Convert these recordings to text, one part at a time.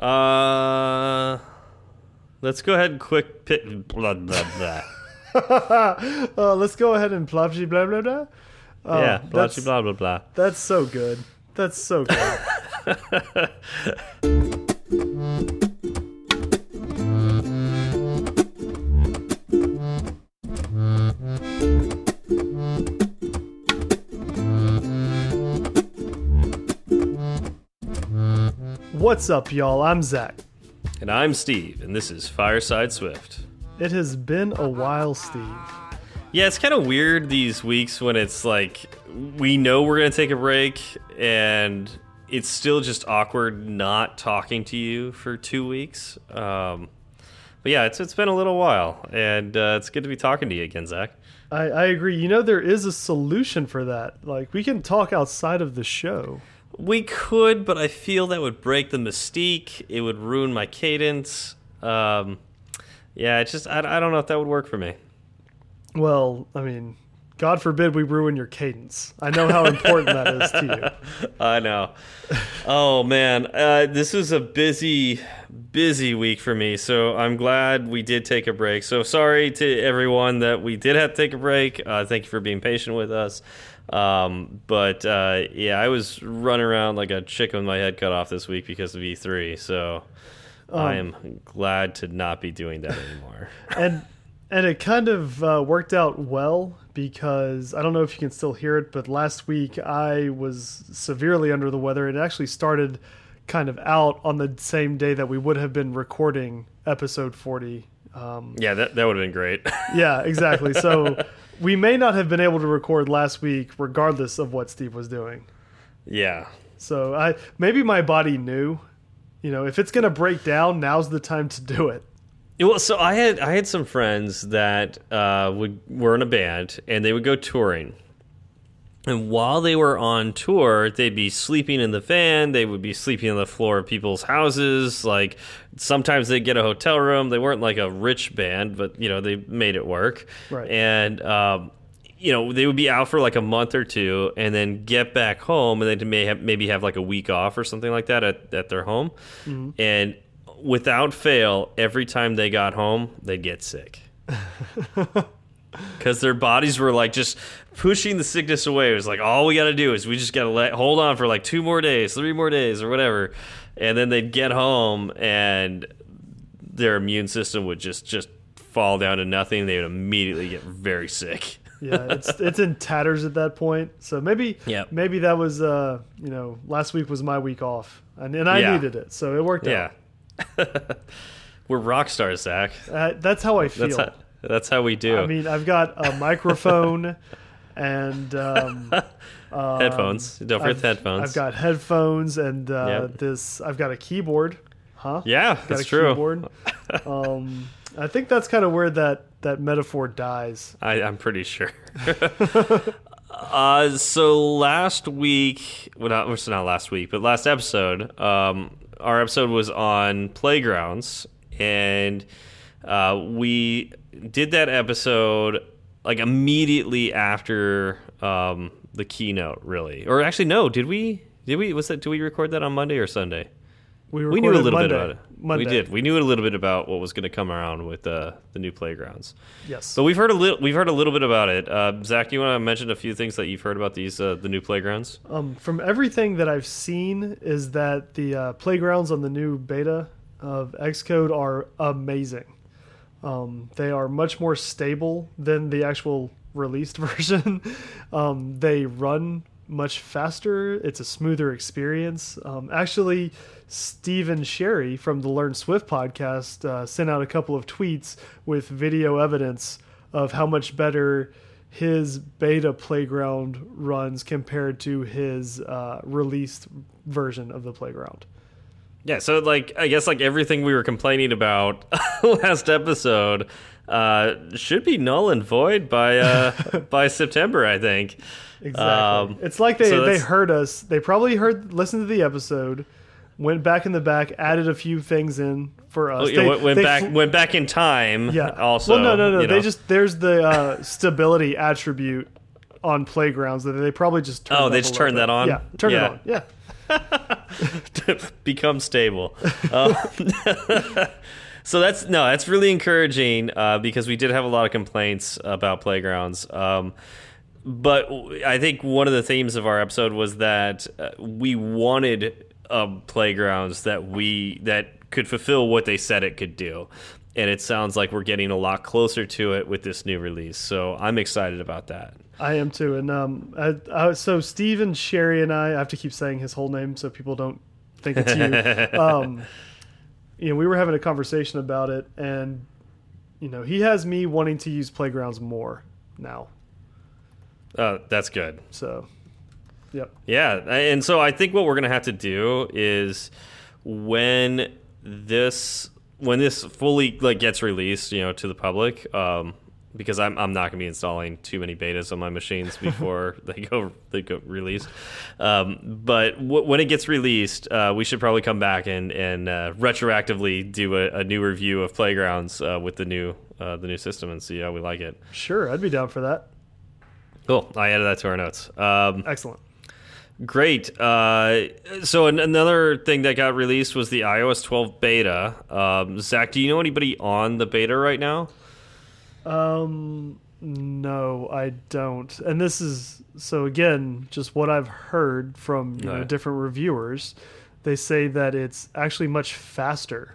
Uh, let's go ahead and quick pit. Blah blah blah. uh, let's go ahead and blah blah blah blah. Oh, yeah, blah blah blah blah. That's so good. That's so good. What's up, y'all? I'm Zach. And I'm Steve, and this is Fireside Swift. It has been a while, Steve. Yeah, it's kind of weird these weeks when it's like we know we're going to take a break and it's still just awkward not talking to you for two weeks. Um, but yeah, it's it's been a little while, and uh, it's good to be talking to you again, Zach. I, I agree. You know, there is a solution for that. Like, we can talk outside of the show. We could, but I feel that would break the mystique. It would ruin my cadence. Um, yeah, it's just I, I don't know if that would work for me. Well, I mean, God forbid we ruin your cadence. I know how important that is to you. I know. Oh man, uh, this was a busy, busy week for me. So I'm glad we did take a break. So sorry to everyone that we did have to take a break. Uh, thank you for being patient with us. Um, but uh, yeah, I was running around like a chicken with my head cut off this week because of E3. So Um, I am glad to not be doing that anymore. and and it kind of uh, worked out well because I don't know if you can still hear it, but last week I was severely under the weather. It actually started kind of out on the same day that we would have been recording episode 40. Um, yeah, that that would have been great. yeah, exactly. So we may not have been able to record last week, regardless of what Steve was doing. yeah. So I maybe my body knew, you know, if it's going to break down, now's the time to do it. Well, so I had I had some friends that uh, would were in a band and they would go touring. And while they were on tour, they'd be sleeping in the van. They would be sleeping on the floor of people's houses. Like sometimes they'd get a hotel room. They weren't like a rich band, but you know they made it work. Right. And um, you know they would be out for like a month or two, and then get back home, and then may have maybe have like a week off or something like that at at their home. And without fail, every time they got home, they'd get sick because their bodies were like just pushing the sickness away. It was like all we got to do is we just got to let hold on for like two more days, three more days, or whatever, and then they'd get home and their immune system would just just fall down to nothing. They would immediately get very sick. Yeah, it's it's in tatters at that point. So maybe Yep. maybe that was uh, you know, last week was my week off. And and I Yeah. needed it. So it worked Yeah, we're rock stars, Zach. Uh, that's how I feel. That's how, we do. I mean, I've got a microphone and um, uh, headphones. Don't forget I've, headphones. I've got headphones and uh, Yep. this. I've got a keyboard. Huh? yeah, Got that's a true. Keyboard. um, I think that's kind of where that that metaphor dies. I, I'm pretty sure. uh, so last week, well, not, not last week, but last episode, um, our episode was on playgrounds, and uh, we did that episode like immediately after um, the keynote, really. Or actually, no, did we? Did we? Was that? Did we record that on Monday or Sunday? We, We knew a little Monday. bit about it. Monday. We did. We knew a little bit about what was going to come around with uh, the new playgrounds. Yes. So we've heard a little. We've heard a little bit about it. Uh, Zach, you want to mention a few things that you've heard about these uh, the new playgrounds? Um, from everything that I've seen, is that the uh, playgrounds on the new beta of Xcode are amazing. Um, they are much more stable than the actual released version. um, they run much faster. It's a smoother experience. Um, actually, Stephen Sherry from the Learn Swift podcast uh, sent out a couple of tweets with video evidence of how much better his beta playground runs compared to his uh, released version of the playground. Yeah. So like, I guess like everything we were complaining about last episode uh, should be null and void by uh, by September. I think. Exactly. Um, it's like they, so they heard us. They probably heard listened to the episode, went back in the back, added a few things in for us. Oh, yeah, They- went, they back went back in time. yeah. Also. well, no, no, no. They know. just there's the uh, stability attribute on playgrounds that they probably just turned Oh, they just turned that on? Yeah, turn Yeah. it on. Yeah. become stable. Um, so that's no, that's really encouraging uh, because we did have a lot of complaints about playgrounds. Um, but I think one of the themes of our episode was that uh, we wanted um, playgrounds that we that could fulfill what they said it could do, and it sounds like we're getting a lot closer to it with this new release. So I'm excited about that. I am too, and um, I, I, so Steven Sherry and I, I have to keep saying his whole name so people don't think it's you. um, you know, we were having a conversation about it, and you know, he has me wanting to use playgrounds more now. Uh, that's good. So, yep. Yeah, and so I think what we're gonna have to do is when this when this fully like gets released, you know, to the public, um, because I'm I'm not going to be installing too many betas on my machines before they go they go released. Um, but when it gets released, uh, we should probably come back and and uh, retroactively do a, a, new review of Playgrounds uh, with the new uh, the new system and see how we like it. Sure, I'd be down for that. Cool. I added that to our notes. Um, Excellent. Great. Uh, so an another thing that got released was the iOS 12 beta. Um, Zach, do you know anybody on the beta right now? Um, no, I don't. And this is so again, just what I've heard from you know, different reviewers. They say that it's actually much faster.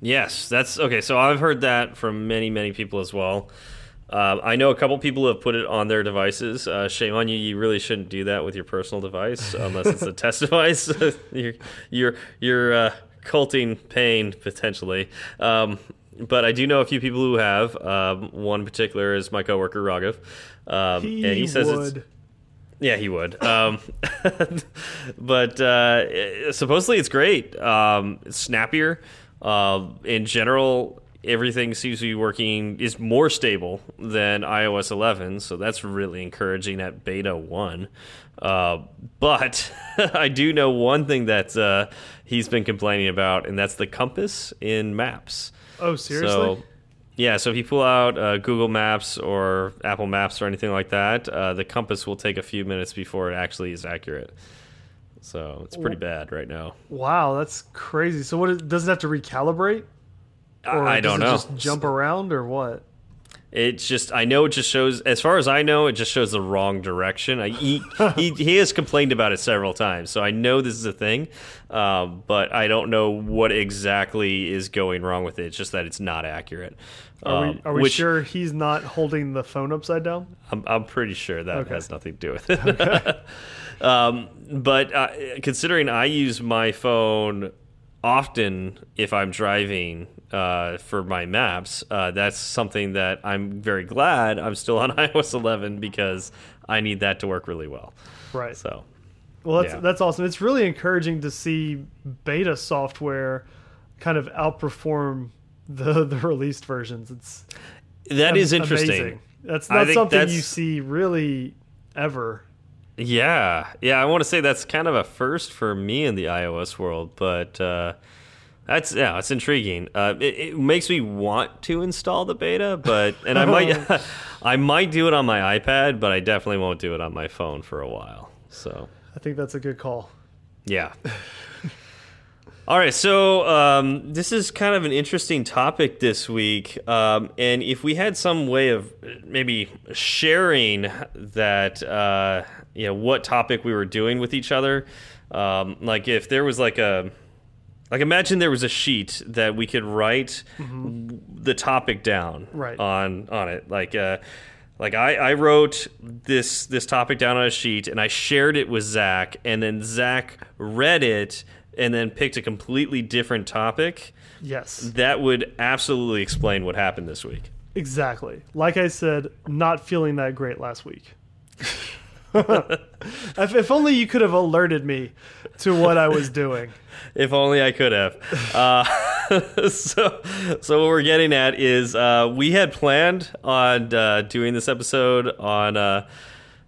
Yes, that's okay. So I've heard that from many, many people as well. Uh, I know a couple people have put it on their devices. Uh, shame on you. You really shouldn't do that with your personal device unless it's a test device. you're you're, you're uh, culting pain potentially. Um, but I do know a few people who have. Um, one in particular is my coworker Raghav, um, he and he says would. it's. Yeah, he would. Um, but uh, supposedly it's great. Um, it's snappier. Uh, in general, everything seems to be working is more stable than iOS 11, so that's really encouraging at beta one. Uh, but I do know one thing that uh, he's been complaining about, and that's the compass in Maps. Oh, seriously? So, yeah, so if you pull out uh, Google Maps or Apple Maps or anything like that, uh, the compass will take a few minutes before it actually is accurate. So it's pretty bad right now. Wow, that's crazy. So what is, does it have to recalibrate? Or I don't know. Just jump around or what? It's just I know it just shows as far as I know it just shows the wrong direction. I, he, he he has complained about it several times, so I know this is a thing, um, but I don't know what exactly is going wrong with it. It's just that it's not accurate. Are we, um, are we which, sure he's not holding the phone upside down? I'm I'm pretty sure that okay. has nothing to do with it. Okay. um, but uh, considering I use my phone often if I'm driving uh, for my maps, uh, that's something that I'm very glad I'm still on iOS 11 because I need that to work really well. Right. So, well, that's yeah. that's awesome. It's really encouraging to see beta software kind of outperform the the released versions. It's that is interesting. Amazing. That's not something that's... you see really ever. Yeah, yeah. I want to say that's kind of a first for me in the iOS world, but. Uh, that's yeah, it's intriguing. Uh, it, it, makes me want to install the beta, but and I might, I might do it on my iPad, but I definitely won't do it on my phone for a while. So I think that's a good call. Yeah. All right, so um, this is kind of an interesting topic this week, um, and if we had some way of maybe sharing that, uh, you know, what topic we were doing with each other, um, like if there was like a like imagine there was a sheet that we could write mm -hmm. the topic down right. on on it. Like uh like I, I wrote this this topic down on a sheet and I shared it with Zach and then Zach read it and then picked a completely different topic. Yes. That would absolutely explain what happened this week. Exactly. Like I said, not feeling that great last week. if, if, only you could have alerted me to what I was doing. If only I could have. Uh, so, so what we're getting at is uh, we had planned on uh, doing this episode on UI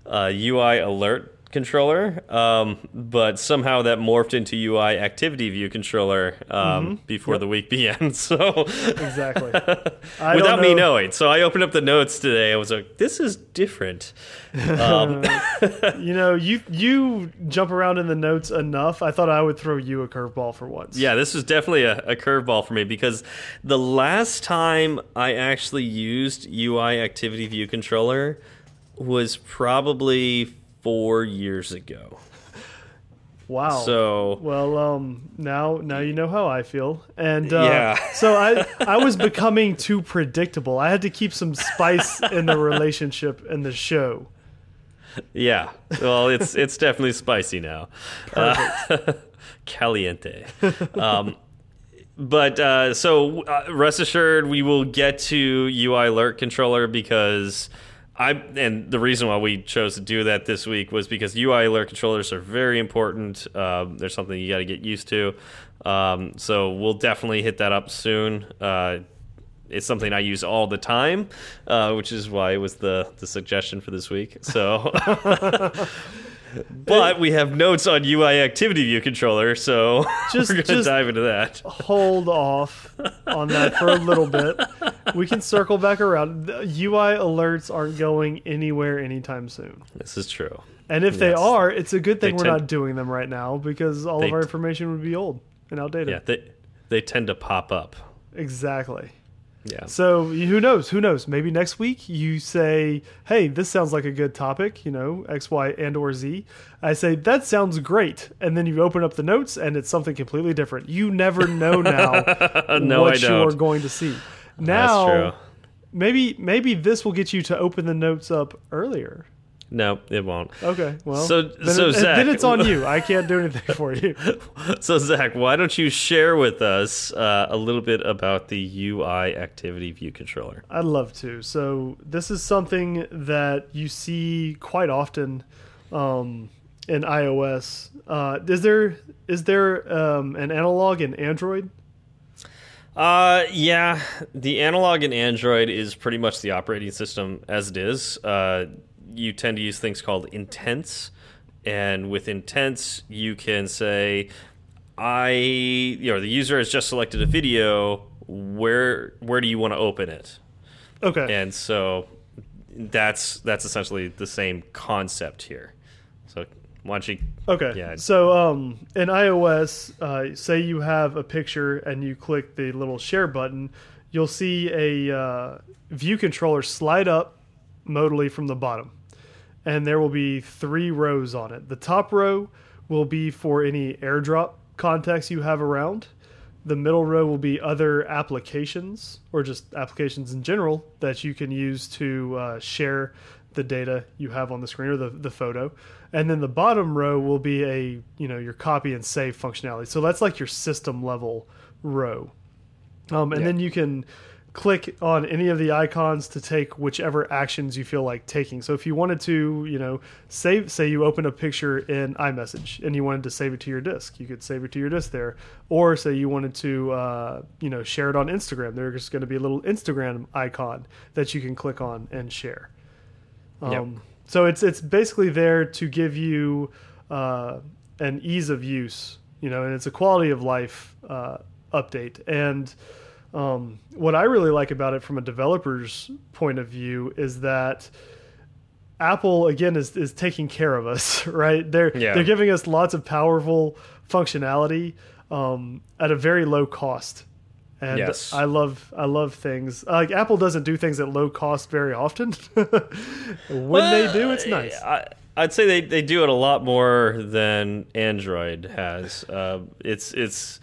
uh, uh, alert controller, um, but somehow that morphed into UI Activity View controller um, before Yep. the week began. So Exactly. Without me knowing, so I opened up the notes today. I was like, "This is different." Um, You know, you you jump around in the notes enough. I thought I would throw you a curveball for once. Yeah, this was definitely a, a curveball for me because the last time I actually used UI Activity View Controller was probably four years ago. Wow. So Well, um, now now you know how I feel, and uh, Yeah. so I I was becoming too predictable. I had to keep some spice in the relationship and the show. yeah, well, it's it's definitely spicy now. Uh, caliente. Um, but uh, so uh, rest assured, we will get to UI Alert Controller because I and the reason why we chose to do that this week was because UI Alert controllers are very important. Um, they're something you got to get used to. Um, so we'll definitely hit that up soon. Uh, it's something I use all the time, uh, which is why it was the the suggestion for this week. So. But we have notes on UI Activity View Controller, so Just- we're going to just- dive into that. Hold off on that for a little bit. We can circle back around. The UI alerts aren't going anywhere anytime soon. This is true. And if they are, it's a good thing They we're not doing them right now because all of our information would be old and outdated. Yeah, they they tend to pop up. Exactly. Yeah. So who knows? Who knows? Maybe next week you say, "Hey, this sounds like a good topic." You know, X, Y, and or Z. I say that sounds great, and then you open up the notes and it's something completely different. You never know now No, what you are going to see. That's Now, true. maybe maybe this will get you to open the notes up earlier. No, it won't. Okay, well, So- then, so, it- Zach- then it's on you. I can't do anything for you. So Zach, why don't you share with us uh, a little bit about the UI Activity View Controller? I'd love to. So this is something that you see quite often um, in iOS. Uh, is there is there um, an analog in Android? Uh, yeah, the analog in Android is pretty much the operating system as it is. Uh, you tend to use things called intents, and with intents, you can say, "I," you know, the user has just selected a video. Where where do you want to open it? Okay. And so that's that's essentially the same concept here. So why don't you? Okay. Yeah. So um, in iOS, uh, say you have a picture and you click the little share button, you'll see a uh, view controller slide up modally from the bottom. And there will be three rows on it. The top row will be for any airdrop contacts you have around. The middle row will be other applications or just applications in general that you can use to uh, share the data you have on the screen or the, the photo. And then the bottom row will be a, you know, your copy and save functionality. So that's like your system level row. Um, and Yeah. then you can click on any of the icons to take whichever actions you feel like taking. So if you wanted to, you know, save, say you open a picture in iMessage and you wanted to save it to your disk, you could save it to your disk there. Or say you wanted to, uh, you know, share it on Instagram. There's going to be a little Instagram icon that you can click on and share. Um, Yep. So it's it's basically there to give you uh, an ease of use, you know, and it's a quality of life uh, update. And um, what I really like about it from a developer's point of view is that Apple again is is taking care of us, right? They're Yeah. they're giving us lots of powerful functionality um, at a very low cost. And Yes. I love I love things like Apple doesn't do things at low cost very often. when they do, it's nice. I, I'd say they, they do it a lot more than Android has. Uh, it's it's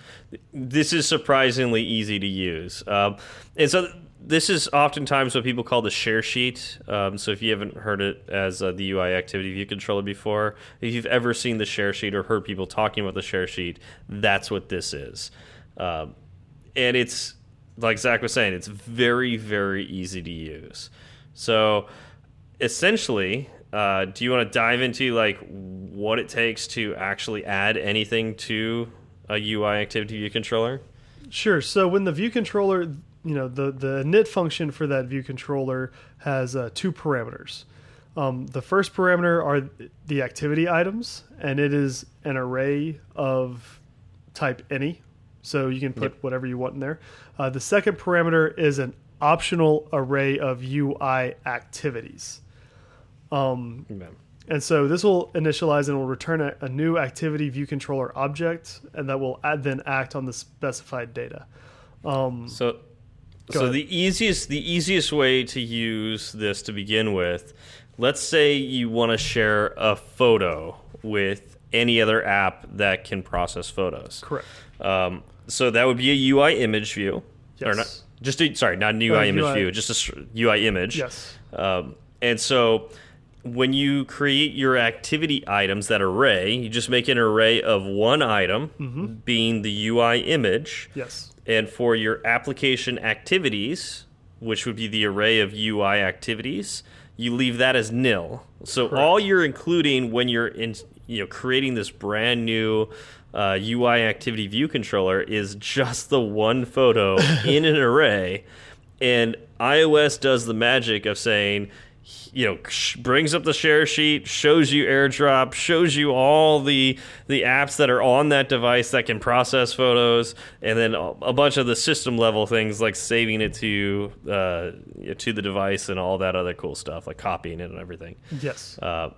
this is surprisingly easy to use, um, and so this is oftentimes what people call the share sheet. Um, so if you haven't heard it as uh, the UI Activity View controller before, if you've ever seen the share sheet or heard people talking about the share sheet, that's what this is. Um, and it's like Zach was saying, it's very very easy to use. So essentially, uh, do you want to dive into like what it takes to actually add anything to a UI Activity View controller? Sure. So when the view controller, you know, the the init function for that view controller has uh, two parameters. Um, the first parameter are the activity items, and it is an array of type any. So you can put Yep. whatever you want in there. Uh, the second parameter is an optional array of UI activities. Um, Amen. and so this will initialize and will return a, a new activity view controller object, and that will add, then act on the specified data. Um, So, so ahead. the easiest the easiest way to use this to begin with, let's say you want to share a photo with any other app that can process photos. correct. Um, so that would be a UI image view, or Yes. not just a, sorry, not an UI Uh, image UI. view, just a UI image. Yes. Um, and so when you create your activity items, that array, you just make an array of one item Mm-hmm. being the UI image. Yes. And for your application activities, which would be the array of UI activities, you leave that as nil. So all you're including when you're in, you know, creating this brand new uh, UI activity view controller is just the one photo in an array, and iOS does the magic of saying. You know, sh- brings up the share sheet, shows you AirDrop, shows you all the the apps that are on that device that can process photos, and then a a bunch of the system level things like saving it to uh, to the device and all that other cool stuff, like copying it and everything. Yes. Uh,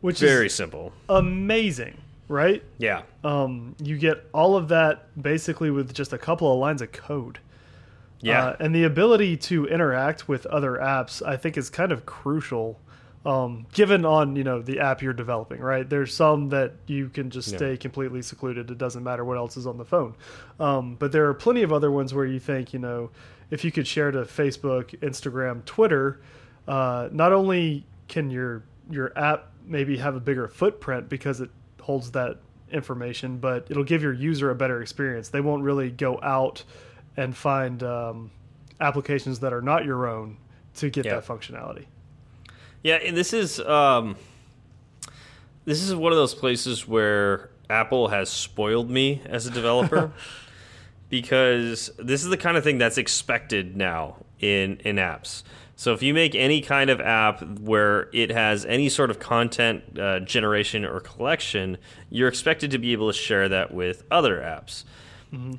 Which very is simple. amazing, right? Yeah. Um, you get all of that basically with just a couple of lines of code. Yeah. Uh, and the ability to interact with other apps, I think, is kind of crucial. Um, given on you know the app you're developing, right? There's some that you can just Yeah. stay completely secluded. It doesn't matter what else is on the phone. Um, but there are plenty of other ones where you think you know if you could share to Facebook, Instagram, Twitter, uh, not only can your your app maybe have a bigger footprint because it holds that information, but it'll give your user a better experience. They won't really go out and find um, applications that are not your own to get Yeah. that functionality. Yeah, and this is um, this is one of those places where Apple has spoiled me as a developer because this is the kind of thing that's expected now in in apps. So if you make any kind of app where it has any sort of content uh, generation or collection, you're expected to be able to share that with other apps.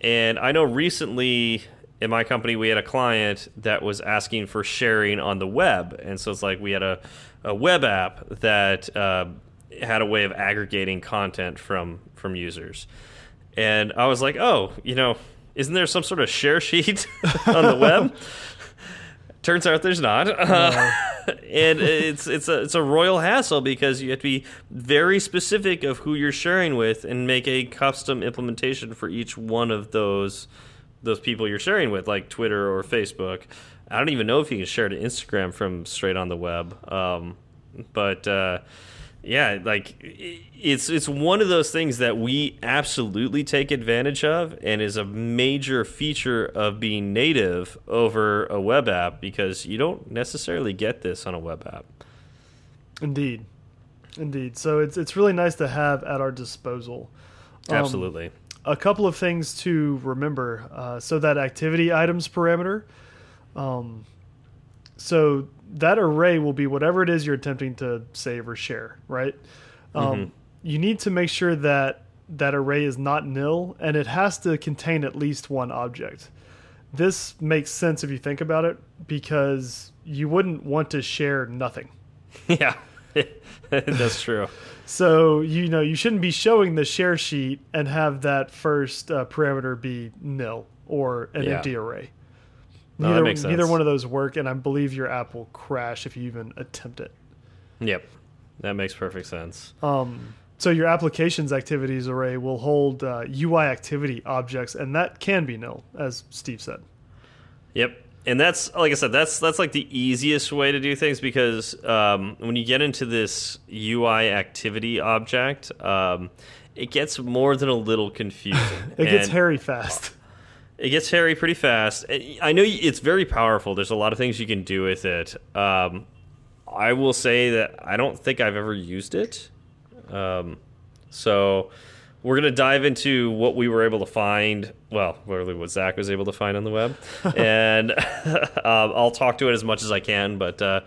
And I know recently in my company we had a client that was asking for sharing on the web, and so it's like we had a, a web app that uh, had a way of aggregating content from from users, and I was like, oh, you know, isn't there some sort of share sheet on the web? Turns out there's not, uh, and it's it's a it's a royal hassle because you have to be very specific of who you're sharing with and make a custom implementation for each one of those those people you're sharing with, like Twitter or Facebook. I don't even know if you can share to Instagram from straight on the web, um, but uh, yeah, like it's it's one of those things that we absolutely take advantage of, and is a major feature of being native over a web app because you don't necessarily get this on a web app. Indeed, indeed. So it's it's really nice to have at our disposal. Um, Absolutely. a couple of things to remember. Uh, so that activity items parameter. Um, so that array will be whatever it is you're attempting to save or share, right? Um, You need to make sure that that array is not nil and it has to contain at least one object. This makes sense if you think about it because you wouldn't want to share nothing. yeah, that's true. So you know you shouldn't be showing the share sheet and have that first uh, parameter be nil or an Yeah. empty array. No, that neither, makes neither one of those work, and I believe your app will crash if you even attempt it. Yep, that makes perfect sense. Um, so your applications activities array will hold uh, UI activity objects, and that can be nil, as Steve said. Yep. And that's like I said, that's that's like the easiest way to do things because um, when you get into this UI activity object, um, it gets more than a little confusing. It gets hairy fast. It gets hairy pretty fast. I know it's very powerful. There's a lot of things you can do with it. Um, I will say that I don't think I've ever used it. Um, so we're going to dive into what we were able to find. Well, really what Zach was able to find on the web. and um, I'll talk to it as much as I can. But uh,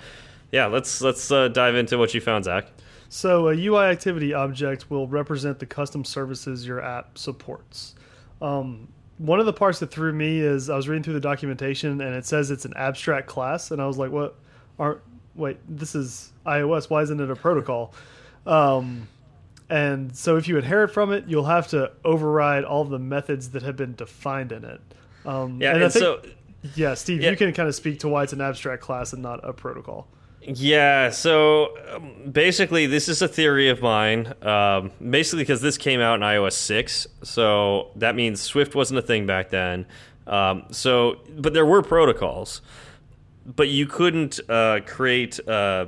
yeah, let's let's uh, dive into what you found, Zach. So a UI activity object will represent the custom services your app supports. Um, one of the parts that threw me is I was reading through the documentation and it says it's an abstract class, and I was like, "What? Aren't wait? This is iOS. Why isn't it a protocol?" Um, and so if you inherit from it, you'll have to override all the methods that have been defined in it. Um, Yeah, and and, I think, so yeah, Steve, Yeah. you can kind of speak to why it's an abstract class and not a protocol. Yeah, so um, basically, this is a theory of mine. Um, basically, because this came out in iOS 6, so that means Swift wasn't a thing back then. Um, so, but there were protocols, but you couldn't uh, create, uh,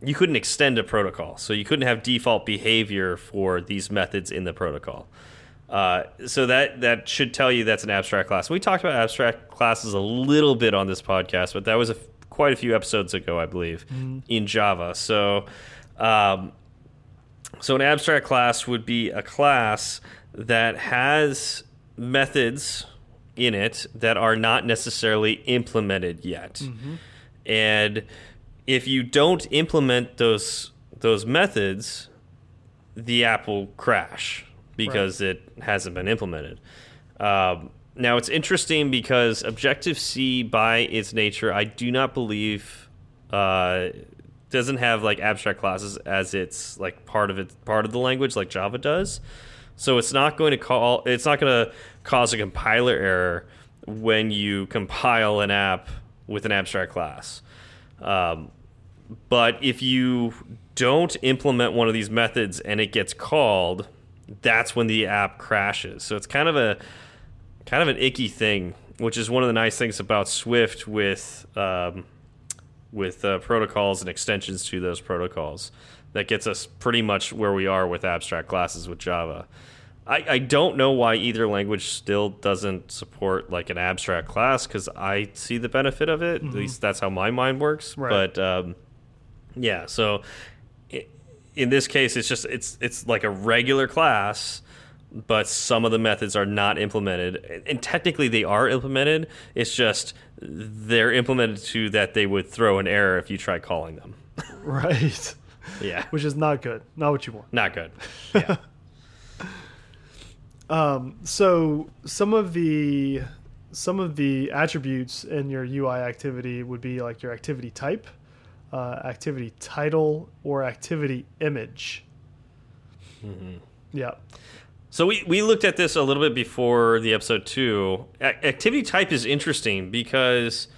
you couldn't extend a protocol. So you couldn't have default behavior for these methods in the protocol. Uh, so that that should tell you that's an abstract class. We talked about abstract classes a little bit on this podcast, but that was a quite a few episodes ago, I believe, in Java. So, um, so an abstract class would be a class that has methods in it that are not necessarily implemented yet. And if you don't implement those those methods, the app will crash because it hasn't been implemented. Um, now it's interesting because Objective C, by its nature, I do not believe uh, doesn't have like abstract classes as its like part of it part of the language like Java does. So it's not going to call it's not going to cause a compiler error when you compile an app with an abstract class. Um, but if you don't implement one of these methods and it gets called, that's when the app crashes. So it's kind of a kind of an icky thing, which is one of the nice things about Swift with um, with uh, protocols and extensions to those protocols. That gets us pretty much where we are with abstract classes with Java. I, I don't know why either language still doesn't support like an abstract class because I see the benefit of it. At least that's how my mind works. Right. But um, yeah, so i- in this case, it's just it's it's like a regular class, but some of the methods are not implemented, and technically they are implemented. It's just they're implemented to that they would throw an error if you try calling them. Right. Yeah, Which is not good. Not what you want. not good. Yeah, um, So some of the some of the attributes in your UI activity would be like your activity type, uh, activity title, or activity image. Yeah. So we, we looked at this a little bit before the episode two. Activity type is interesting because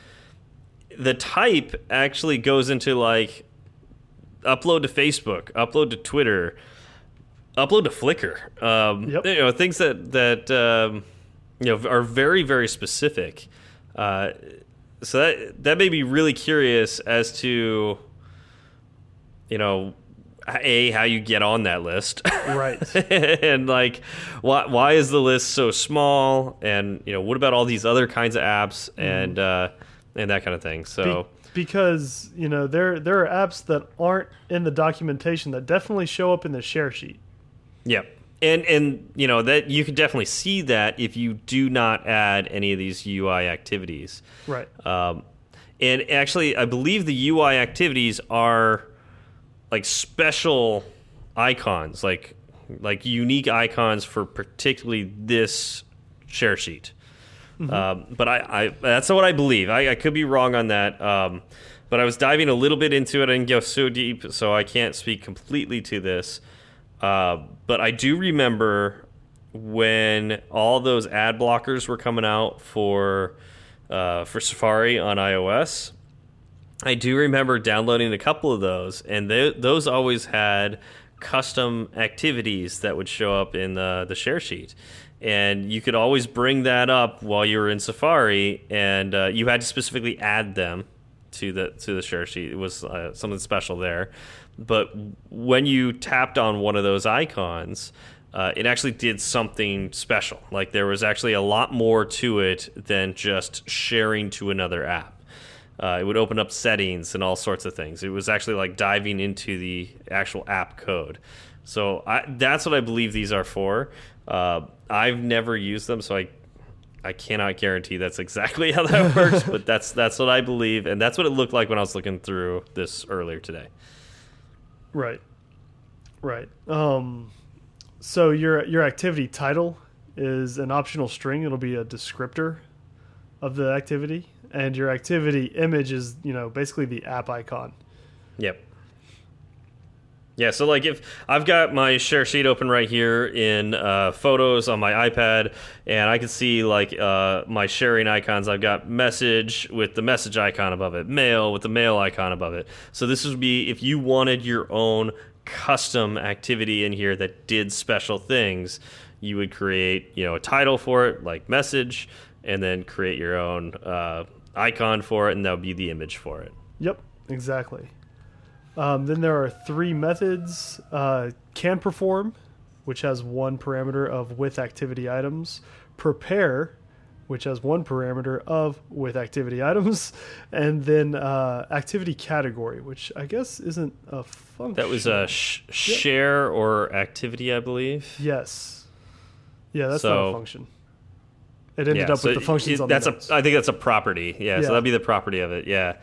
the type actually goes into like upload to Facebook, upload to Twitter, upload to Flickr. Um, Yep. You know things that that um, you know are very very specific. Uh, so that that made me really curious as to you know a how you get on that list Right. and like why why is the list so small and you know what about all these other kinds of apps and uh and that kind of thing Be- so because you know there there are apps that aren't in the documentation that definitely show up in the share sheet. yeah and and you know that you can definitely see that if you do not add any of these UI activities Right. Um, and actually, I believe the UI activities are like special icons, like like unique icons for particularly this share sheet. Um, but I, I that's what I believe. I, I could be wrong on that. Um, but I was diving a little bit into it. I didn't go so deep, so I can't speak completely to this. Uh, but I do remember when all those ad blockers were coming out for uh, for Safari on iOS. I do remember downloading a couple of those, and those always had custom activities that would show up in the, the share sheet. And you could always bring that up while you were in Safari, and uh, you had to specifically add them to the to the share sheet. It was uh, something special there. But when you tapped on one of those icons, uh, it actually did something special. Like there was actually a lot more to it than just sharing to another app. Uh, it would open up settings and all sorts of things. It was actually like diving into the actual app code. So I, that's what I believe these are for. Uh, I've never used them, so I I cannot guarantee that's exactly how that works, but that's that's what I believe, and that's what it looked like when I was looking through this earlier today. Right. Right. Um, so your your activity title is an optional string. It'll be a descriptor of the activity, and your activity image is you know basically the app icon. Yep. Yeah, so like if I've got my share sheet open right here in uh, photos on my iPad, and I can see like uh, my sharing icons. I've got message with the message icon above it, mail with the mail icon above it. So this would be if you wanted your own custom activity in here that did special things, you would create you know a title for it, like message, and then create your own uh, icon for it, and that would be the image for it. Yep, exactly. Um, then there are three methods. Uh, can perform, which has one parameter of with activity items. Prepare, which has one parameter of with activity items. And then uh, activity category, which I guess isn't a function. That was a sh share or activity, I believe. Yes. Yeah, that's So- not a function. It ended Yeah, up so with the functions it- that's the a. I think that's a property. Yeah, Yeah. so that'd be the property of it. Yeah.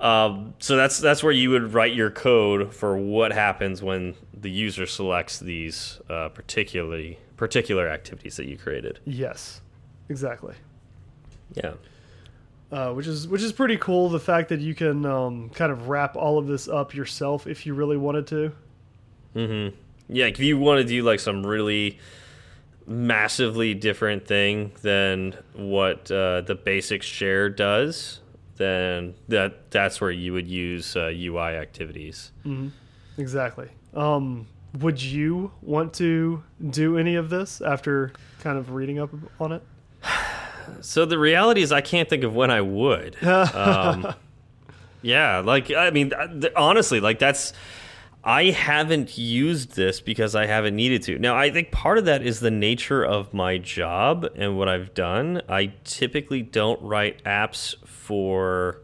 Um, so that's that's where you would write your code for what happens when the user selects these uh, particularly particular activities that you created. Yes, exactly. Yeah. uh, which is which is pretty cool. The fact that you can um, kind of wrap all of this up yourself if you really wanted to. Mm-hmm. Yeah, if you want to do like some really massively different thing than what uh, the basic share does, then that that's where you would use uh, UI activities. Exactly. Um, would you want to do any of this after kind of reading up on it? So the reality is, I can't think of when I would. um, yeah, like I mean, honestly, like that's. I haven't used this because I haven't needed to. Now, I think part of that is the nature of my job and what I've done. I typically don't write apps for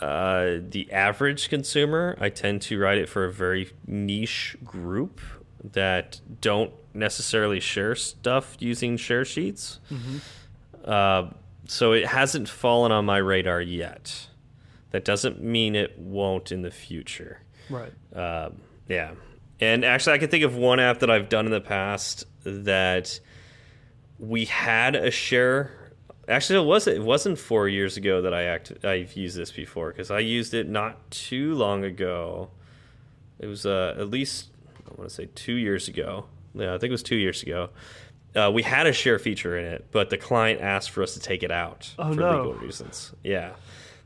uh, the average consumer. I tend to write it for a very niche group that don't necessarily share stuff using share sheets. Uh, so it hasn't fallen on my radar yet. That doesn't mean it won't in the future. Right. Um, yeah. And actually, I can think of one app that I've done in the past that we had a share. Actually, it was it wasn't four years ago that I act I've used this before because I used it not too long ago. It was uh, at least I want to say two years ago. Yeah, I think it was two years ago. Uh, we had a share feature in it, but the client asked for us to take it out Oh, for no. legal reasons. Yeah.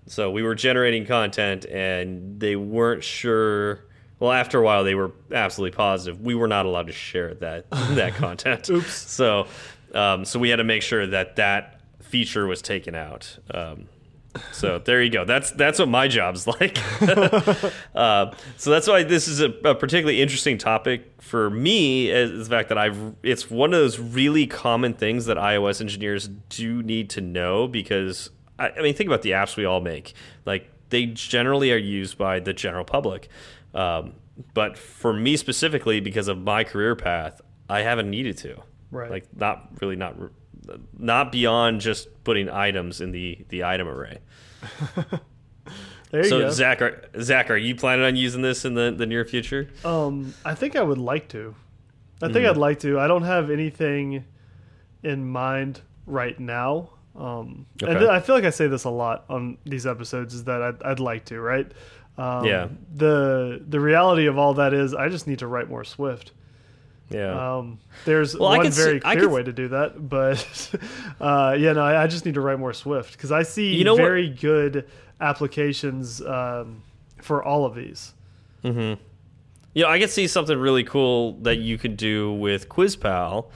So we were generating content and they weren't sure. Well, after a while, they were absolutely positive we were not allowed to share that that content. Oops. So, um, so we had to make sure that that feature was taken out. Um, so there you go. That's that's what my job's like. uh, so that's why this is a, a particularly interesting topic for me. Is the fact that I've it's one of those really common things that iOS engineers do need to know because I, I mean think about the apps we all make. Like they generally are used by the general public, um, but for me specifically because of my career path, I haven't needed to. Right. Like not really not not beyond just putting items in the the item array. There you So go. Zach, are, Zach, are you planning on using this in the, the near future? Um, I think I would like to. I Hmm. think I'd like to. I don't have anything in mind right now. Um, and Okay. I feel like I say this a lot on these episodes is that I'd, I'd like to, right? Um, Yeah. The the reality of all that is I just need to write more Swift. Yeah. Um, there's Well, one could see- very clear could- way to do that, but uh, yeah, no, I, I just need to write more Swift because I see You know what- very good applications um, for all of these. You know, I could see something really cool that you could do with QuizPal.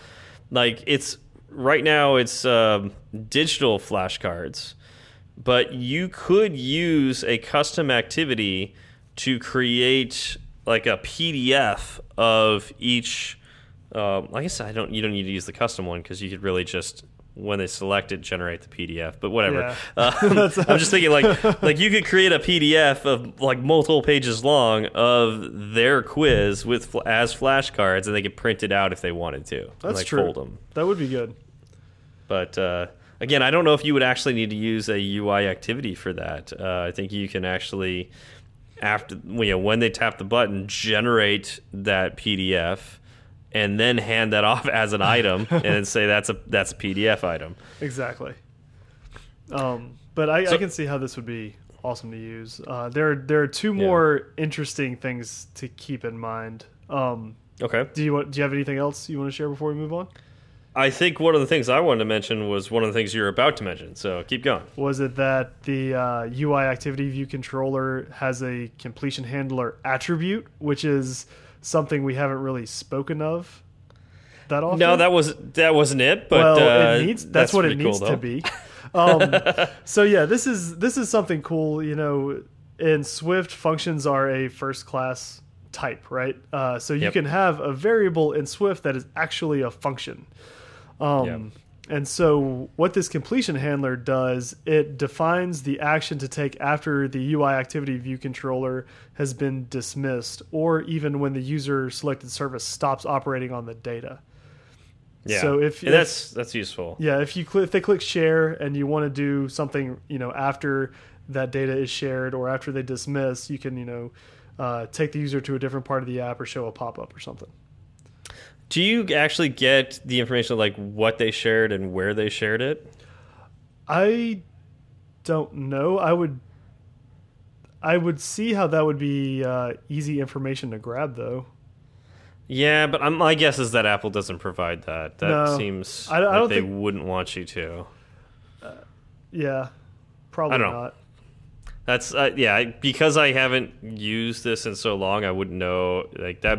Like it's right now, it's um, digital flashcards, but you could use a custom activity to create like a PDF of each. Um, I guess I don't. You don't need to use the custom one because you could really just when they select it generate the PDF. But whatever. Yeah. Um, I'm just thinking like like you could create a PDF of like multiple pages long of their quiz with as flashcards, and they could print it out if they wanted to. and, That's like, true. Fold them. That would be good. But uh, again, I don't know if you would actually need to use a UI activity for that. Uh, I think you can actually, after you know, when they tap the button, generate that PDF and then hand that off as an item and then say that's a that's a PDF item. Exactly. Um, but I, So- I can see how this would be awesome to use. Uh, there, there are two more interesting things to keep in mind. Um, Okay. do you want? Do you have anything else you want to share before we move on? I think one of the things I wanted to mention was one of the things you're about to mention. So keep going. Was it that the uh, UI activity view controller has a completion handler attribute, which is something we haven't really spoken of that often? No, that was that wasn't it. But well, uh, it needs. That's, what it pretty cool, needs to be. Um, so yeah, this is this is something cool. You know, in Swift, functions are a first class type, right? Uh, so you Yep. can have a variable in Swift that is actually a function. Um, Yep. And so, what this completion handler does, it defines the action to take after the UI activity view controller has been dismissed, or even when the user selected service stops operating on the data. Yeah. So if- And if- that's that's useful. Yeah, if you if they click share and you want to do something, you know, after that data is shared or after they dismiss, you can, you know, uh, take the user to a different part of the app or show a pop up or something. Do you actually get the information of like what they shared and where they shared it? I don't know. I would, I would see how that would be uh, easy information to grab, though. Yeah, but I'm, my guess is that Apple doesn't provide that. That No. seems I- I like don't they think- wouldn't want you to. Yeah, probably I don't know. not. That's uh, yeah, I, because I haven't used this in so long, I wouldn't know like that.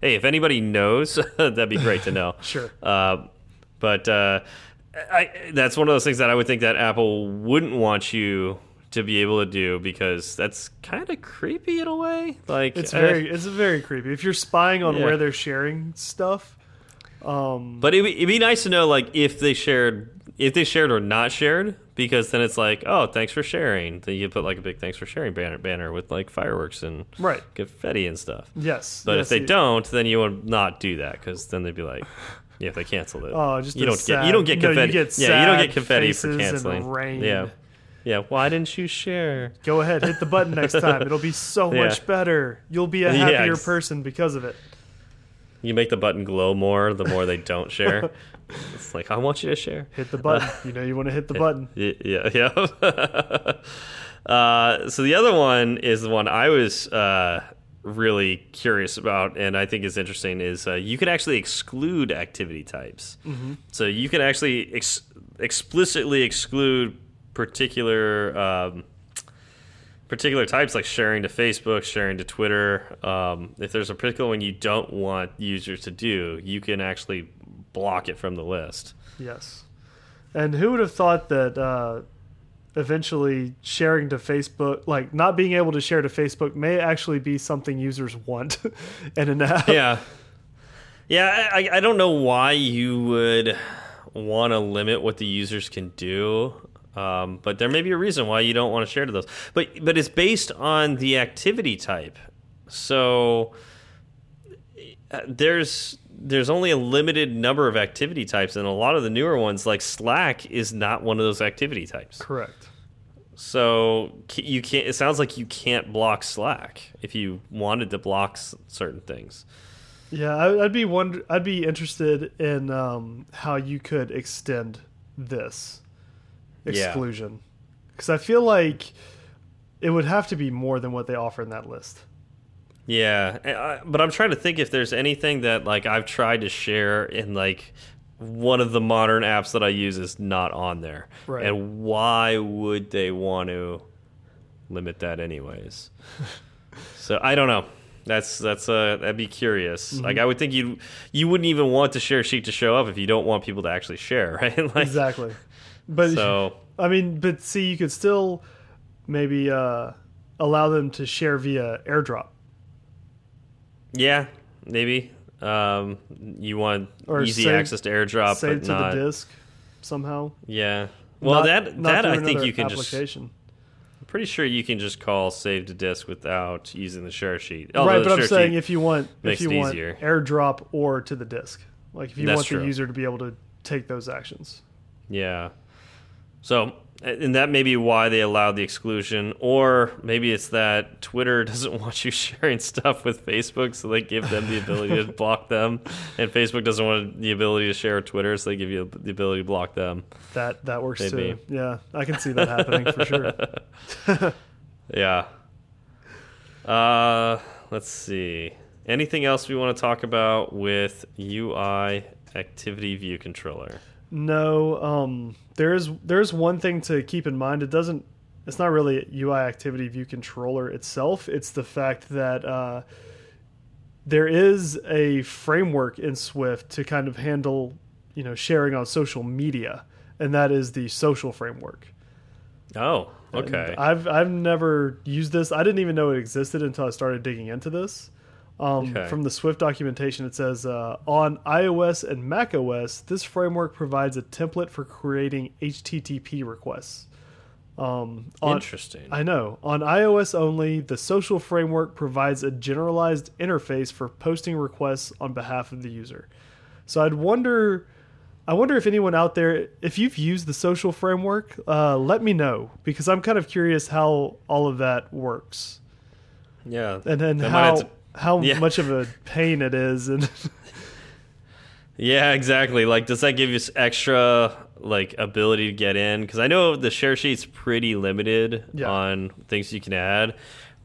Hey, if anybody knows, that'd be great to know. Sure. Uh, but uh, I, that's one of those things that I would think that Apple wouldn't want you to be able to do because that's kind of creepy in a way. Like It's very, it's very creepy. If you're spying on Yeah. where they're sharing stuff, um, But it'd be, it'd be nice to know, like, if they shared, if they shared or not shared, because then it's like, oh, thanks for sharing. Then you put like a big thanks for sharing banner, banner with like fireworks and right? confetti and stuff. Yes. But yes, if they you- don't, then you would not do that because then they'd be like, yeah, if they canceled it. Oh, just you don't get sad- you don't get no, you confetti. get yeah, you don't get confetti for canceling. rain. Yeah, yeah. Why didn't you share? Go ahead, hit the button next time. It'll be so Yeah. much better. You'll be a happier ex- person because of it. You make the button glow more the more they don't share. it's like I want you to share. Hit the button. you know you want to hit the button. Yeah, yeah. uh, so the other one is the one I was uh, really curious about, and I think is interesting. Is uh, you can actually exclude activity types. So you can actually ex explicitly exclude particular um, particular types, like sharing to Facebook, sharing to Twitter. Um, if there's a particular one you don't want users to do, you can actually block it from the list. Yes. And who would have thought that uh, eventually sharing to Facebook, like not being able to share to Facebook, may actually be something users want in an app? yeah yeah I, I don't know why you would want to limit what the users can do um, but there may be a reason why you don't want to share to those but but it's based on the activity type so uh, there's there's only a limited number of activity types and a lot of the newer ones like slack is not one of those activity types Correct. so you can't it sounds like you can't block slack if you wanted to block s- certain things Yeah, I- I'd be wonder. I'd be interested in um, how you could extend this exclusion because I feel like it would have to be more than what they offer in that list. Yeah, but I'm trying to think if there's anything that like I've tried to share in like one of the modern apps that I use is not on there. Right. And why would they want to limit that anyways? so I don't know. That's that's uh that'd be curious. Mm-hmm. Like I would think you you wouldn't even want the share sheet to show up if you don't want people to actually share, right? like, Exactly. But So I mean, but see, you could still maybe uh, allow them to share via AirDrop. Yeah, maybe. Um, you want Or easy save- access to AirDrop, save but to not. the disk somehow. Yeah. Well, Not- that not that I think you can just. I'm pretty sure you can just call save to disk without using the share sheet. right, but I'm saying if you want if makes you it want easier. AirDrop or to the disk, like if you That's want true. the user to be able to take those actions. Yeah. So, and that may be why they allowed the exclusion, or maybe it's that Twitter doesn't want you sharing stuff with Facebook, so they give them the ability to block them, and Facebook doesn't want the ability to share Twitter, so they give you the ability to block them. That that works Maybe. too. Yeah, I can see that happening for sure. Yeah. Uh, let's see. Anything else we want to talk about with UI Activity View Controller? No, um, there is there's one thing to keep in mind. It doesn't. It's not really a UI Activity View Controller itself. It's the fact that uh, there is a framework in Swift to kind of handle, you know, sharing on social media, and that is the social framework. Oh, And okay. I've I've never used this. I didn't even know it existed until I started digging into this. Um, Okay. From the Swift documentation, it says uh, on iOS and Mac OS, this framework provides a template for creating HTTP requests. Um, on, Interesting. I know. On iOS only, the social framework provides a generalized interface for posting requests on behalf of the user. So I'd wonder, I wonder if anyone out there, if you've used the social framework, uh, let me know because I'm kind of curious how all of that works, yeah. and then That might have how how Yeah. much of a pain it is, and Yeah, exactly. Like, does that give you extra like ability to get in? Because I know the share sheet's pretty limited Yeah. on things you can add.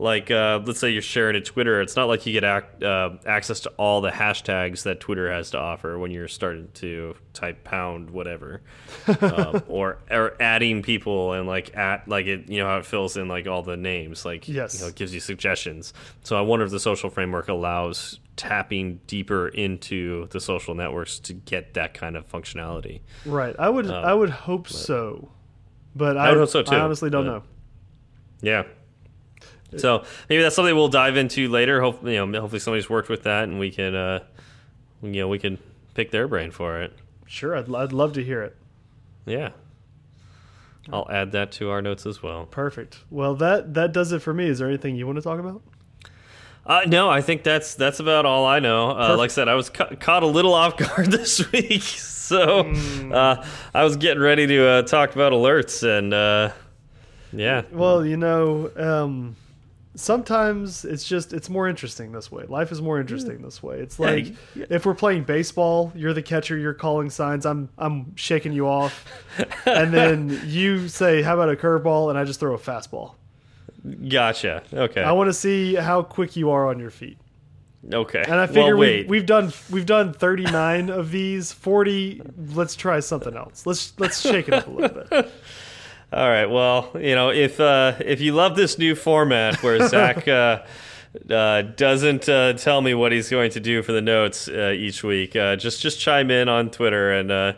Like, uh, let's say you're sharing to Twitter. It's not like you get ac uh, access to all the hashtags that Twitter has to offer when you're starting to type pound whatever, um, or or adding people and like at like it. You know how it fills in like all the names. Like, Yes. you know, it gives you suggestions. So I wonder if the social framework allows tapping deeper into the social networks to get that kind of functionality. right. I would I would hope so, but I, would hope so, too, I honestly don't but- know. Yeah. So maybe that's something we'll dive into later. Hopefully, you know, hopefully somebody's worked with that and we can, uh, you know, we can pick their brain for it. Sure, I'd I'd love to hear it. Yeah. I'll add that to our notes as well. Perfect. Well, that that does it for me. Is there anything you want to talk about? Uh, no, I think that's that's about all I know. Uh, like I said, I was ca caught a little off guard this week, so uh, I was getting ready to uh, talk about alerts, and uh, yeah, Well, you know, um, sometimes it's just it's more interesting this way. Life is more interesting this way. It's Yeah, like if we're playing baseball, you're the catcher, you're calling signs, I'm I'm shaking you off, and then you say, "How about a curveball?" and I just throw a fastball. gotcha. Okay, I want to see how quick you are on your feet. okay. And I figure well, wait. we, we've done we've done 39 of these, 40. Let's try something else. Let's let's shake it up a little bit. All right. Well, you know, if uh, if you love this new format where Zach uh, uh, doesn't uh, tell me what he's going to do for the notes uh, each week, uh, just just chime in on Twitter, and uh,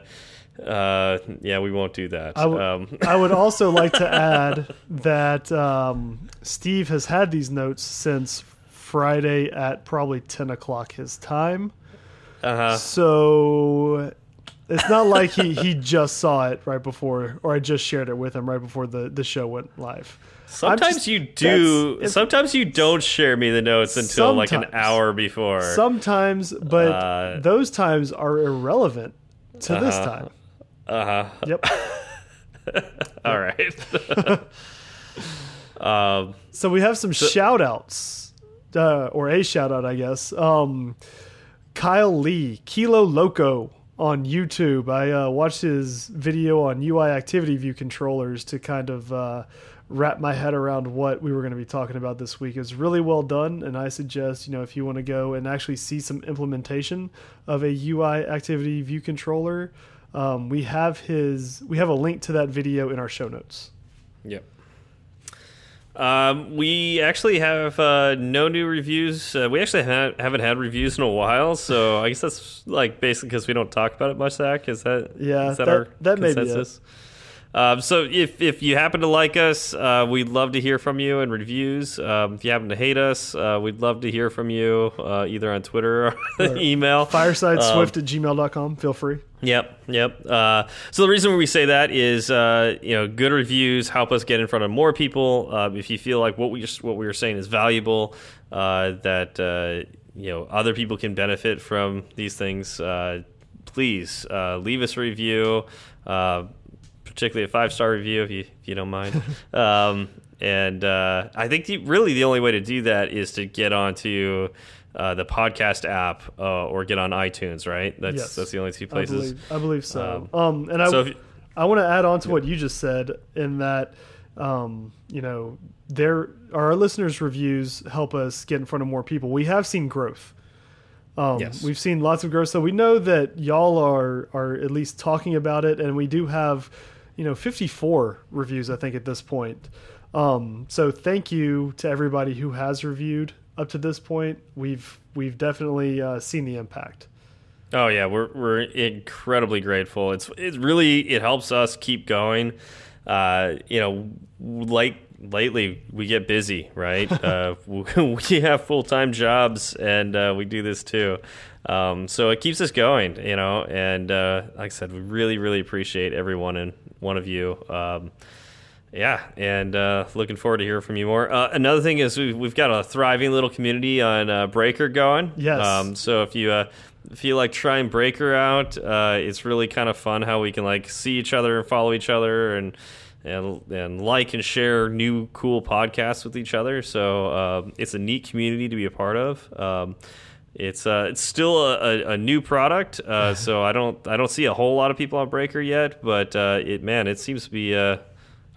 uh, yeah, we won't do that. I um, I would also like to add that um, Steve has had these notes since Friday at probably 10 o'clock his time. uh-huh. So it's not like he, he just saw it right before, or I just shared it with him right before the, the show went live. Sometimes just- you do. Sometimes you don't share me the notes until like an hour before. Sometimes, but Uh, those times are irrelevant to this Uh-huh. time. uh huh. Yep. All right. um, So we have some shout outs, uh, or a shout out, I guess. Um, Kyle Lee, Kilo Loco on YouTube. I uh, watched his video on UI Activity View controllers to kind of uh, wrap my head around what we were going to be talking about this week. It was really well done, and I suggest you know if you want to go and actually see some implementation of a UI Activity View controller, um, we have his we have a link to that video in our show notes. Yep. Um, we actually have uh, no new reviews. Uh, we actually ha haven't had reviews in a while, so I guess that's like basically because we don't talk about it much. Zach, is that Yeah, Is that, that- our that may be it. Um, so if if you happen to like us, uh, we'd love to hear from you in reviews. Um, if you happen to hate us, uh, we'd love to hear from you uh, either on Twitter or, email. Firesideswift at gmail.com. Feel free. Yep, yep. Uh, so the reason we say that is, uh, you know, good reviews help us get in front of more people. Uh, if you feel like what we what we were saying is valuable, uh, that uh, you know other people can benefit from these things, uh, please uh, leave us a review, uh, particularly a five star review if you if you don't mind. um, and uh, I think the, really the only way to do that is to get onto uh, the podcast app uh, or get on iTunes. Right? That's Yes. that's the only two I places. believe, I believe so. Um, and I, so you- I want to add on to what you just said in that, um, you know, there our listeners' reviews help us get in front of more people. We have seen growth. Um, Yes. We've seen lots of growth, so we know that y'all are are at least talking about it, and we do have, you know, 54 reviews I think at this point. Um, so thank you to everybody who has reviewed up to this point. We've we've definitely uh, seen the impact. Oh yeah, we're we're incredibly grateful. It's it really it helps us keep going. Uh, you know, like lately we get busy, right? uh, we have full time jobs and uh, we do this too. Um, so it keeps us going, you know. And uh, like I said, we really really appreciate everyone and one of you. Um, yeah, and uh, looking forward to hearing from you more. Uh, another thing is we've, we've got a thriving little community on uh, Breaker going. Yes. Um, so if you uh, you like trying Breaker out, uh, it's really kind of fun how we can like see each other and follow each other and and and like and share new cool podcasts with each other. So um, it's a neat community to be a part of. It's uh, it's still a, a, a new product, uh, so I don't I don't see a whole lot of people on Breaker yet. But uh, it man, it seems to be uh,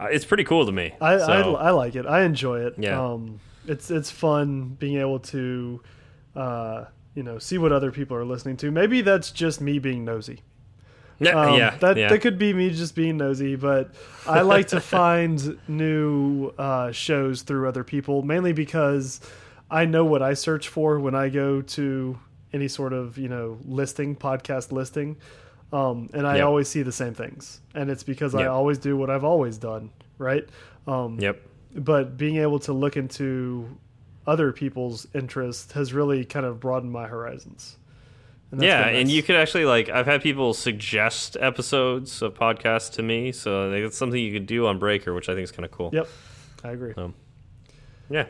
it's pretty cool to me. I, So- I I like it. I enjoy it. Yeah. Um, it's it's fun being able to, uh, you know, see what other people are listening to. Maybe that's just me being nosy. yeah, Um, yeah, that yeah. that could be me just being nosy, but I like to find new uh, shows through other people, mainly because I know what I search for when I go to any sort of you know listing podcast listing, um, and I Yeah. always see the same things, and it's because I always do what I've always done, right? Um, Yep. but being able to look into other people's interests has really kind of broadened my horizons. And Yeah, and you could actually like I've had people suggest episodes of podcasts to me, so it's something you could do on Breaker, which I think is kind of cool. Yep, I agree. Yeah.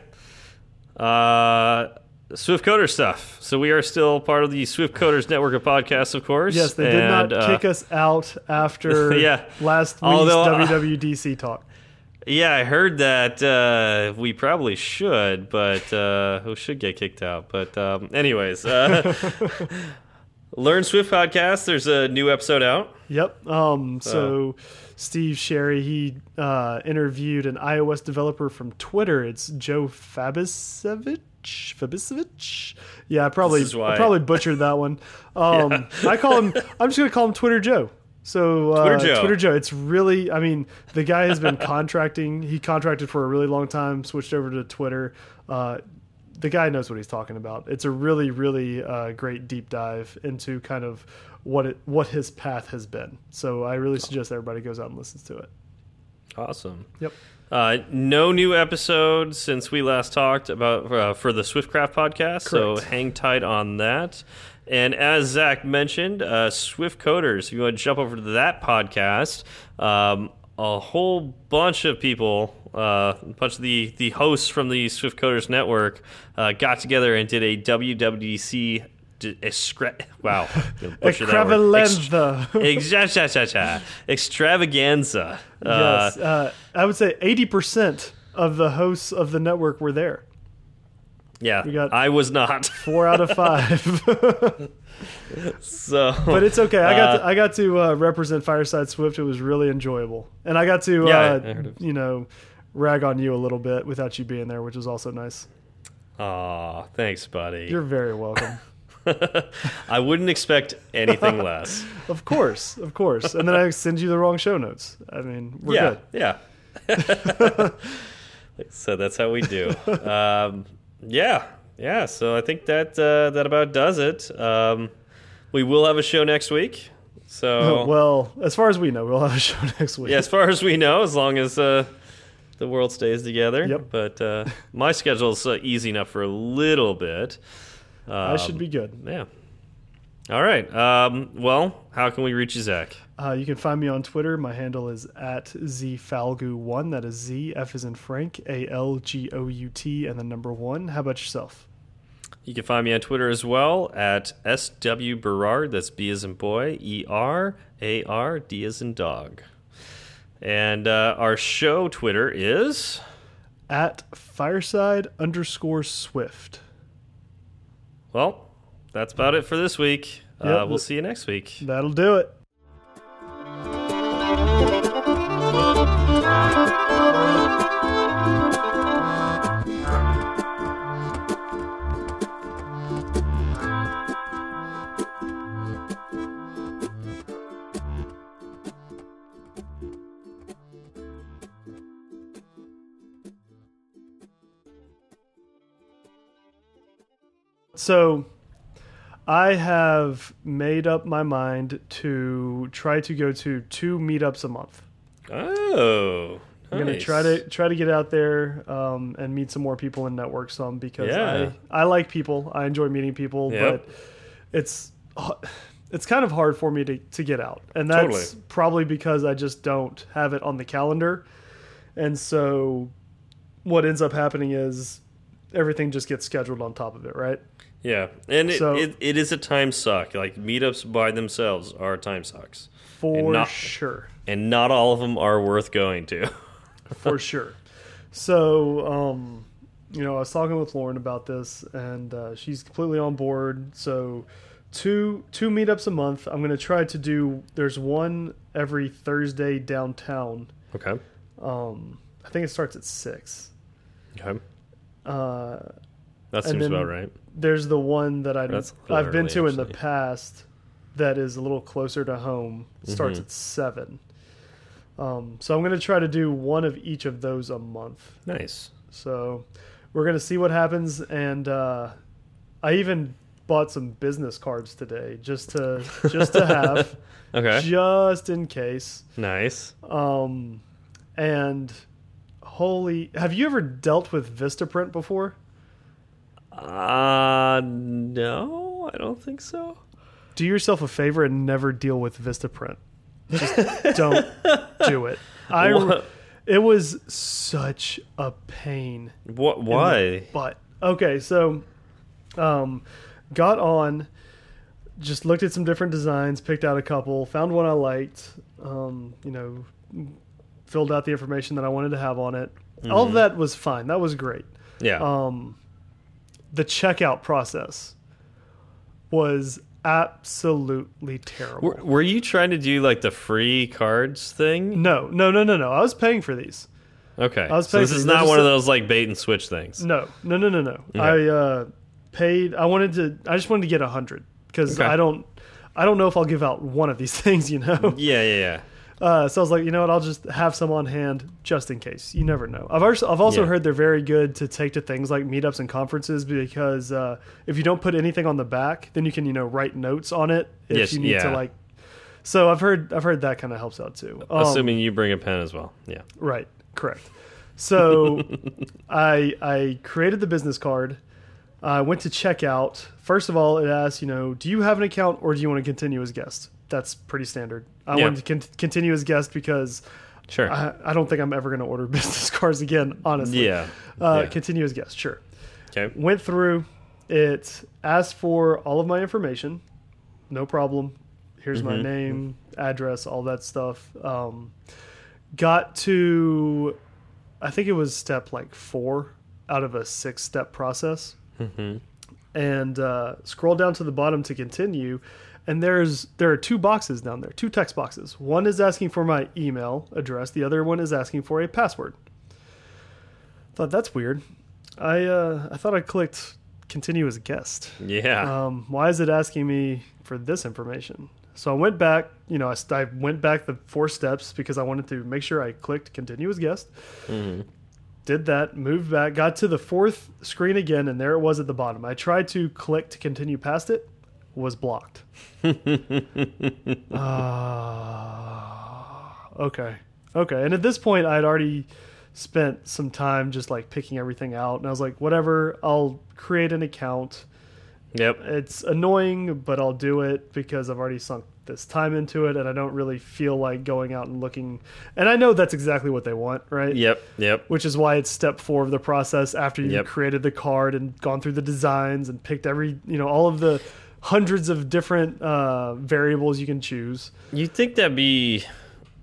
Uh, Swift Coder stuff. So we are still part of the Swift Coders network of podcasts, of course. Yes, they did not uh, kick us out after Yeah. last week's Although, uh, WWDC talk. Yeah, I heard that uh, we probably should, but uh, we should get kicked out. But um, anyways, uh, Learn Swift podcast. There's a new episode out. Yep. Um, so Steve Sherry he uh, interviewed an iOS developer from Twitter. It's Joe Fabisevich. Fabisevich. Yeah, I probably why- I probably butchered that one. Um, I call him. I'm just gonna call him Twitter Joe. So uh, Twitter Joe. Twitter Joe. It's really. I mean, the guy has been contracting. He contracted for a really long time. Switched over to Twitter. Uh, the guy knows what he's talking about. It's a really, really uh, great deep dive into kind of what it what his path has been. So I really suggest everybody goes out and listens to it. Awesome. Yep. Uh, no new episodes since we last talked about uh, for the Swiftcraft podcast, so hang tight on that. And as Zach mentioned, uh, Swift Coders, if you want to jump over to that podcast, um, a whole bunch of people, uh, a bunch of the, the hosts from the Swift Coders network uh, got together and did a WWDC. wow, I'm gonna butcher that word. Ext- Extravaganza. Exa- extravaganza. Uh, yes, uh, I would say eighty percent of the hosts of the network were there. Yeah, got- I was not. Four out of five. So, but it's okay. I got Uh, to, I got to uh, represent Fireside Swift. It was really enjoyable, and I got to Yeah, uh, you know rag on you a little bit without you being there, which was also nice. Aw, thanks, buddy. You're very welcome. I wouldn't expect anything less. of course, of course. And then I send you the wrong show notes. I mean, we're yeah, good. yeah. so that's how we do. Um, yeah, yeah. So I think that uh, that about does it. Um, we will have a show next week. So well, as far as we know, we'll have a show next week. yeah, as far as we know, as long as uh, the world stays together. Yep. But uh, my schedule's uh, easy enough for a little bit. I should Um, be good. Yeah. All right. Um, well, how can we reach you, Zach? Uh, you can find me on Twitter. My handle is at zfalgout1. That is Z, F is in Frank, A L G O U T, and the number one. How about yourself? You can find me on Twitter as well at SW Berard. That's B as in boy, E R A R D as in dog. And uh, our show Twitter is At fireside underscore swift. well. That's about it for this week. Uh, we'll see you next week. That'll do it. So, I have made up my mind to try to go to two meetups a month. Oh, I'm gonna try to try to get out there um, and meet some more people and network some because Yeah. I I like people. I enjoy meeting people, Yep. but it's it's kind of hard for me to to get out, and that's Totally. probably because I just don't have it on the calendar, and so what ends up happening is everything just gets scheduled on top of it, right? Yeah, and it, So- it, it is a time suck. Like meetups by themselves are time sucks, For and not- sure. and not all of them are worth going to. for sure. So, um, you know, I was talking with Lauren about this, and uh, she's completely on board. So, two two meetups a month. I'm going to try to do. There's one every Thursday downtown. okay. Um, I think it starts at six. Okay. Uh, That seems then- about right. There's the one that I That's a little I've been to in the past that is a little closer to home. Starts Mhm. at seven. Um, so I'm going to try to do one of each of those a month. Nice. So we're gonna see what happens, and uh, I even bought some business cards today just to just to have, Okay. just in case. nice. Um, and holy, have you ever dealt with VistaPrint before? Uh no, I don't think so. Do yourself a favor and never deal with VistaPrint. Just don't do it. I What? it was such a pain. What? Why? But Okay, so um, got on, just looked at some different designs, picked out a couple, found one I liked. Um, you know, filled out the information that I wanted to have on it. All of Mhm. that was fine. That was great. Yeah. Um, the checkout process was absolutely terrible. were, were you trying to do like the free cards thing? no, no, no, no, no. I was paying for these. Okay. I was so this is not one of those like bait and switch things. No, no, no, no, no. Okay. I uh, paid. I wanted to. I just wanted to get a hundred because Okay. I don't. I don't know if I'll give out one of these things. You know. Yeah, yeah, yeah. Uh, so I was like, you know what? I'll just have some on hand just in case. You never know. I've also, I've also Yeah. heard they're very good to take to things like meetups and conferences because uh, if you don't put anything on the back, then you can you know write notes on it if Yes, you need to like. So I've heard I've heard that kind of helps out too. Um, Assuming you bring a pen as well. Yeah. Right. Correct. So I I created the business card. I went to checkout. First of all, it asks, you know, do you have an account or do you want to continue as guest? That's pretty standard. I Yeah. wanted to con- continue as guest because Sure. I, I don't think I'm ever going to order business cards again, honestly. yeah. Uh, yeah. Continue as guest, sure. Okay. Went through. It asked for all of my information. No problem. Here's my Mhm. name, address, all that stuff. Um, got to, I think it was step like four out of a six step process. hmm And uh, scroll down to the bottom to continue. And there's there are two boxes down there, two text boxes. One is asking for my email address. The other one is asking for a password. Thought that's weird. I uh, I thought I clicked continue as a guest. Yeah. Um, why is it asking me for this information? So I went back, you know, I, I went back the four steps because I wanted to make sure I clicked continue as guest. hmm Did that, moved back, got to the fourth screen again, and there it was at the bottom. I tried to click to continue past it, was blocked. Ah, okay, okay. And at this point, I had already spent some time just like picking everything out, and I was like, whatever, I'll create an account Yep. It's annoying, but I'll do it because I've already sunk this time into it, and I don't really feel like going out and looking. And I know that's exactly what they want, right? Yep. Yep. Which is why it's step four of the process after you've Yep. created the card and gone through the designs and picked every, you know, all of the hundreds of different uh, variables you can choose. You think that'd be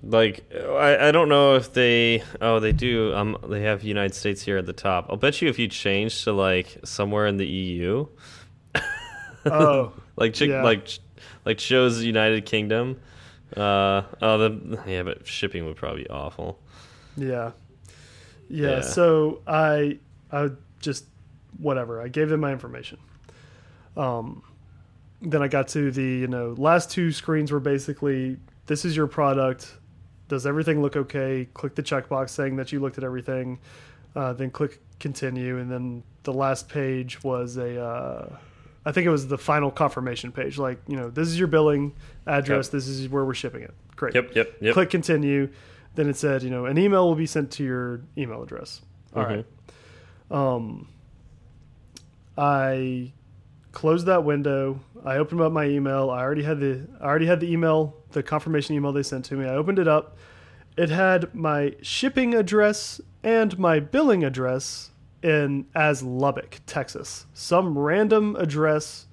like I, I don't know if they oh they do um they have United States here at the top. I'll bet you if you change to like somewhere in the EU, Oh, like Yeah. like like shows United Kingdom. Uh oh the yeah but shipping would probably be awful. Yeah. yeah. Yeah. So I I just whatever. I gave them my information. Um then I got to the, you know, last two screens were basically this is your product. Does everything look okay? Click the checkbox saying that you looked at everything. Uh, then click continue and then the last page was a uh, I think it was the final confirmation page like, you know, this is your billing address, Yep. this is where we're shipping it. Great Yep, yep, yep. click continue then it said you know an email will be sent to your email address All right. um i closed that window i opened up my email i already had the i already had the email the confirmation email they sent to me i opened it up it had my shipping address and my billing address in as lubbock texas some random address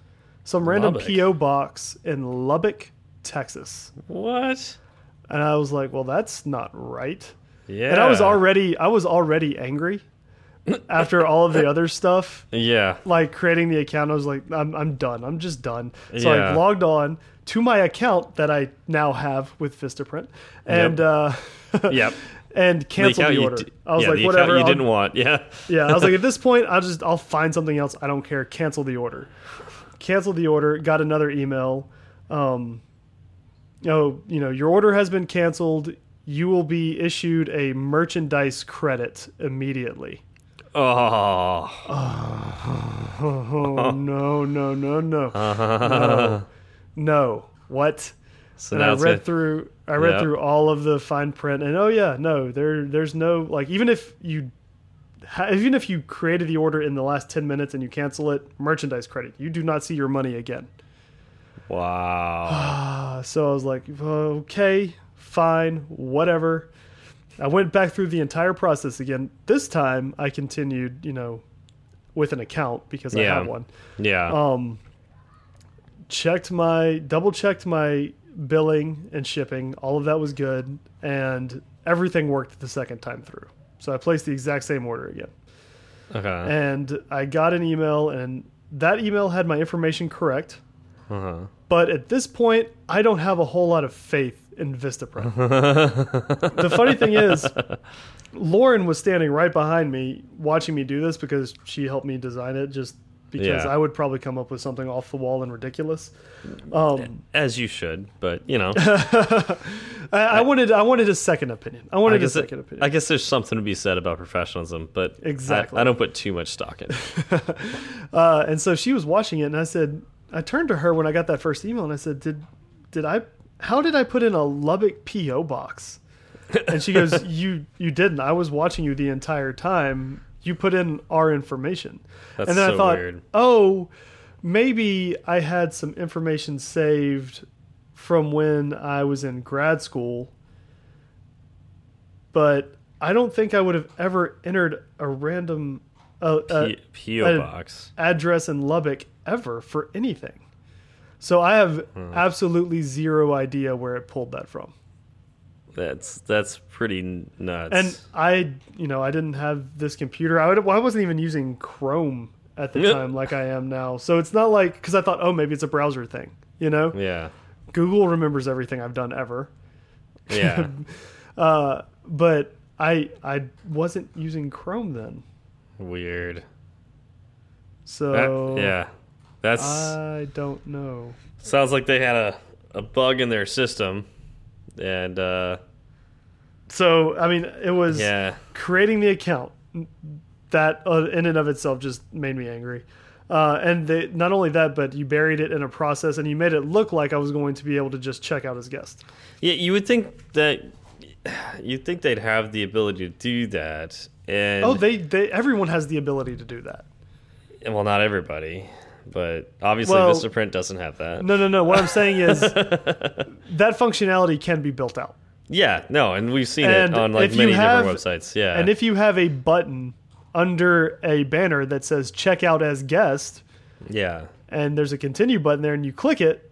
some random Lubbock. po box in lubbock texas What? and I was like, well, that's not right. Yeah. And I was already I was already angry after all of the other stuff. Yeah. Like creating the account, I was like, I'm I'm done. I'm just done. So Yeah. I logged on to my account that I now have with Vistaprint and Yep. uh Yep. and canceled the, you order. I was yeah, like, whatever. you I'll- didn't want. Yeah. yeah, I was like, at this point, I'll just I'll find something else. I don't care. Cancel the order. Cancel the order. Got another email. Um, oh, you know, your order has been canceled. You will be issued a merchandise credit immediately. Oh. Oh no no no no no no! What? So and I read through I read Yeah. through all of the fine print, and oh yeah, no, there there's no like even if you even if you created the order in the last ten minutes and you cancel it, merchandise credit, you do not see your money again. Wow. So I was like, okay, fine, whatever. I went back through the entire process again. This time I continued, you know, with an account because I had one. yeah. Um, checked my double checked my billing and shipping. All of that was good, and everything worked the second time through. So I placed the exact same order again, okay. and I got an email, and that email had my information correct. Uh-huh. But at this point, I don't have a whole lot of faith in Vistaprint. the funny thing is, Lauren was standing right behind me watching me do this because she helped me design it just because Yeah. I would probably come up with something off the wall and ridiculous. Um, As you should, but you know, I, I wanted I wanted a second opinion. I I wanted a guess, it- second opinion. I guess there's something to be said about professionalism, but I- Exactly. I, don't put too much stock in. it. Uh, and so she was watching it, and I said, I turned to her when I got that first email, and I said, "Did did I? How did I put in a Lubbock PO box?" And she goes, "You you didn't. I was watching you the entire time. You put in our information." That's and then so I thought, weird. "Oh, maybe I had some information saved from when I was in grad school." But I don't think I would have ever entered a random uh, uh, P- PO box. address in Lubbock ever for anything. So I have Hmm. absolutely zero idea where it pulled that from. That's that's pretty nuts. And I, you know, I didn't have this computer. I, would, I wasn't even using Chrome at the time like I am now. So it's not like because I thought, oh, maybe it's a browser thing. You know, yeah, Google remembers everything I've done ever. yeah. Uh, but I I wasn't using Chrome then. Weird. So That- yeah, that's I don't know. sounds like they had a a bug in their system, and uh, So I mean, it was yeah, creating the account that uh, in and of itself just made me angry. Uh, and they, not only that, but you buried it in a process and you made it look like I was going to be able to just check out as guest. yeah. You would think that you'd think they'd have the ability to do that, and Oh, they, they everyone has the ability to do that. well, not everybody, but obviously Well- Vistaprint doesn't have that. No, no, no. What I'm saying is that functionality can be built out. Yeah, no, and we've seen And it on like many have- different websites. Yeah, And if you have a button under a banner that says check out as guest yeah, and there's a continue button there and you click it,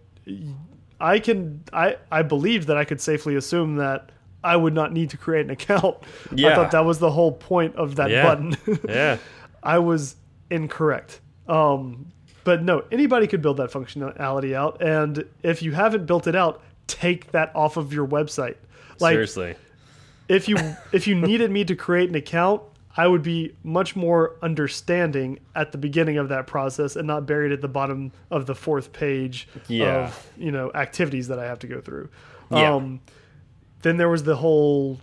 I can I I believe that I could safely assume that I would not need to create an account. Yeah. I thought that was the whole point of that Yeah. button. yeah, I was incorrect. Um, but no, anybody could build that functionality out. And if you haven't built it out, take that off of your website. Like seriously. if you if you needed me to create an account, I would be much more understanding at the beginning of that process and not buried at the bottom of the fourth page Yeah. of you know activities that I have to go through. Yeah. Um, then there was the whole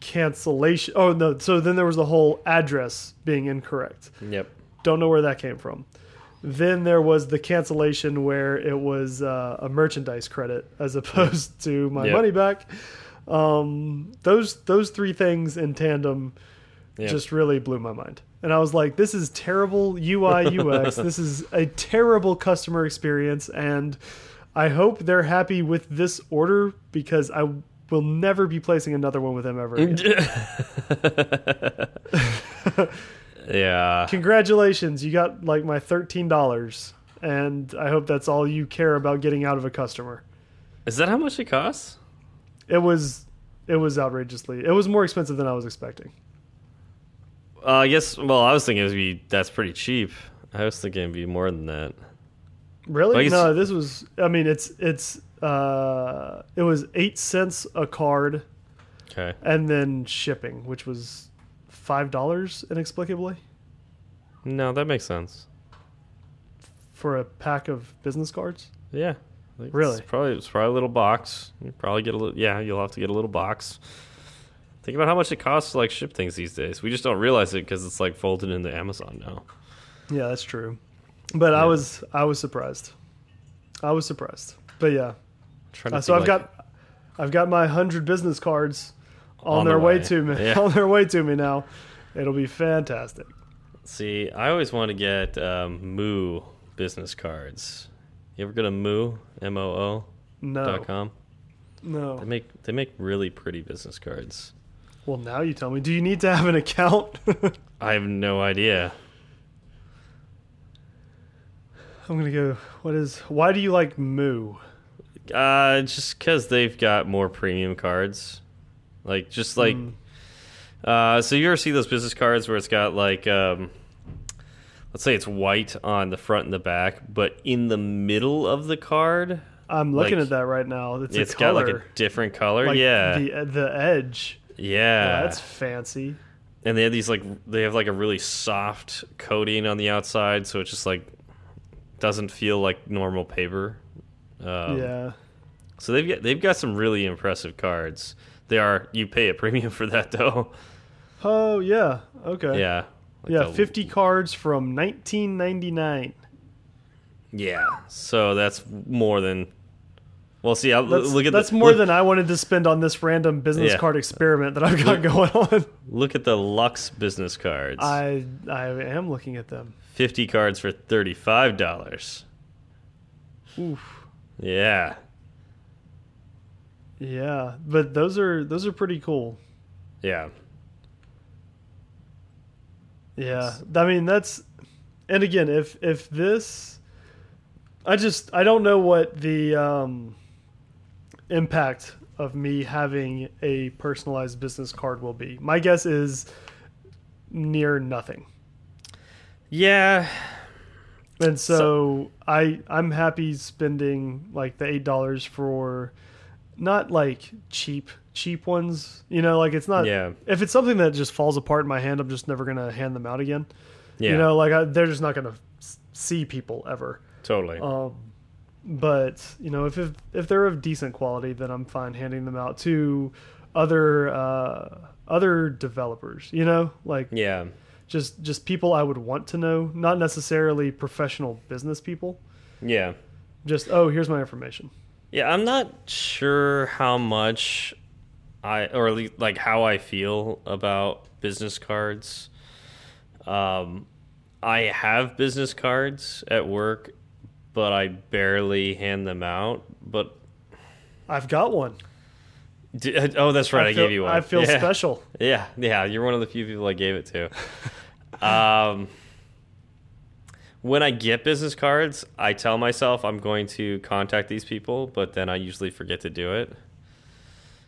cancellation. Oh no! So then there was the whole address being incorrect. Yep. Don't know where that came from. Then there was the cancellation where it was uh, a merchandise credit as opposed to my Yep. money back. Um, those those three things in tandem Yep. just really blew my mind. And I was like, this is terrible UI UX. this is a terrible customer experience and I hope they're happy with this order because I will never be placing another one with them ever again. yeah. Congratulations, you got like my $13 and I hope that's all you care about getting out of a customer. Is that how much it costs? It was it was outrageously. It was more expensive than I was expecting. Uh, I guess. Well, I was thinking it would be that's pretty cheap. I was thinking it'd be more than that. Really? No, this was. I mean, it's it's. Uh, it was eight cents a card, Okay. and then shipping, which was five dollars inexplicably No, that makes sense. for a pack of business cards. Yeah. Really? It's probably it's probably a little box. You probably get a little. Yeah, you'll have to get a little box. Think about how much it costs to like ship things these days. We just don't realize it because it's like folded into Amazon now. Yeah, that's true. But I was I was surprised. I was surprised. But yeah, trying to Uh, so I've like- got I've got my hundred business cards on, On their the way. way. to me. Yeah. On their way to me now. It'll be fantastic. See, I always want to get um, Moo business cards. You ever go to Moo M O O No, dot com? No. They make they make really pretty business cards. Well, now you tell me. Do you need to have an account? I have no idea. I'm gonna go. What is? Why do you like Moo? Uh, just because they've got more premium cards, like just like, Mm. uh, so you ever see those business cards where it's got like, um, let's say it's white on the front and the back, but in the middle of the card, I'm looking Like, at that right now. It's, it's got like a different color. Like yeah, the the edge. yeah. that's fancy. and they have these like they have like a really soft coating on the outside, so it just like doesn't feel like normal paper. Um, yeah, So they've got they've got some really impressive cards. They are you pay a premium for that though. Oh yeah. Okay. Yeah. Like yeah. the- Fifty cards from 1999. Yeah. So that's more than. Well, see, I'll, That's, look at that's the, more look, than I wanted to spend on this random business Yeah. card experiment that I've got going on. look at the Lux business cards. I I am looking at them. Fifty cards for thirty five dollars. Oof. Yeah. Yeah, but those are those are pretty cool. Yeah. Yeah, I mean that's, and again, if if this, I just I don't know what the um, impact of me having a personalized business card will be. My guess is near nothing, Yeah. and so, I I'm happy spending like the eight dollars for not like cheap cheap ones. You know, like it's not. Yeah. If it's something that just falls apart in my hand, I'm just never gonna hand them out again. Yeah. You know, like I, they're just not going to see people ever. Totally. Um, but you know, if, if if they're of decent quality, then I'm fine handing them out to other uh, other developers. You know, like yeah. just just people I would want to know, not necessarily professional business people. Yeah. Just oh, here's my information. Yeah, I'm not sure how much I or at least like how I feel about business cards. Um I have business cards at work but I barely hand them out. But I've got one. d- oh, that's right, I, feel, gave you one. I feel yeah. special. Yeah, yeah, you're one of the few people I gave it to. um, when I get business cards, I tell myself I'm going to contact these people, but then I usually forget to do it.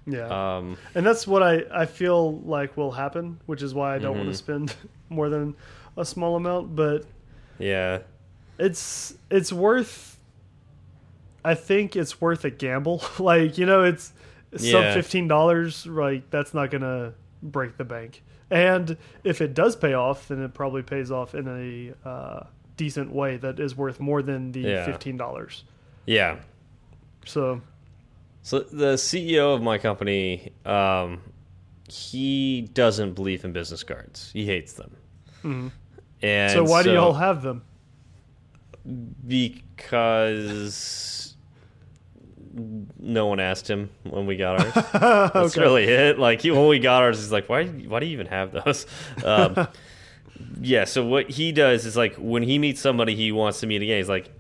Yeah. Um, and that's what I, I feel like will happen, which is why I don't Mm-hmm. want to spend more than a small amount. But yeah, it's it's worth. I think it's worth a gamble. like you know, it's sub fifteen dollars. Like that's not gonna break the bank. And if it does pay off, then it probably pays off in a uh, decent way that is worth more than the Yeah. fifteen dollars. yeah. So So the CEO of my company, um, he doesn't believe in business cards. He hates them. And Mm-hmm. so why do y'all have them? because no one asked him when we got ours. That's really it. Like he, when we got ours, he's like, "Why? Why do you even have those?" Um, yeah. So what he does is like when he meets somebody he wants to meet again, he's like,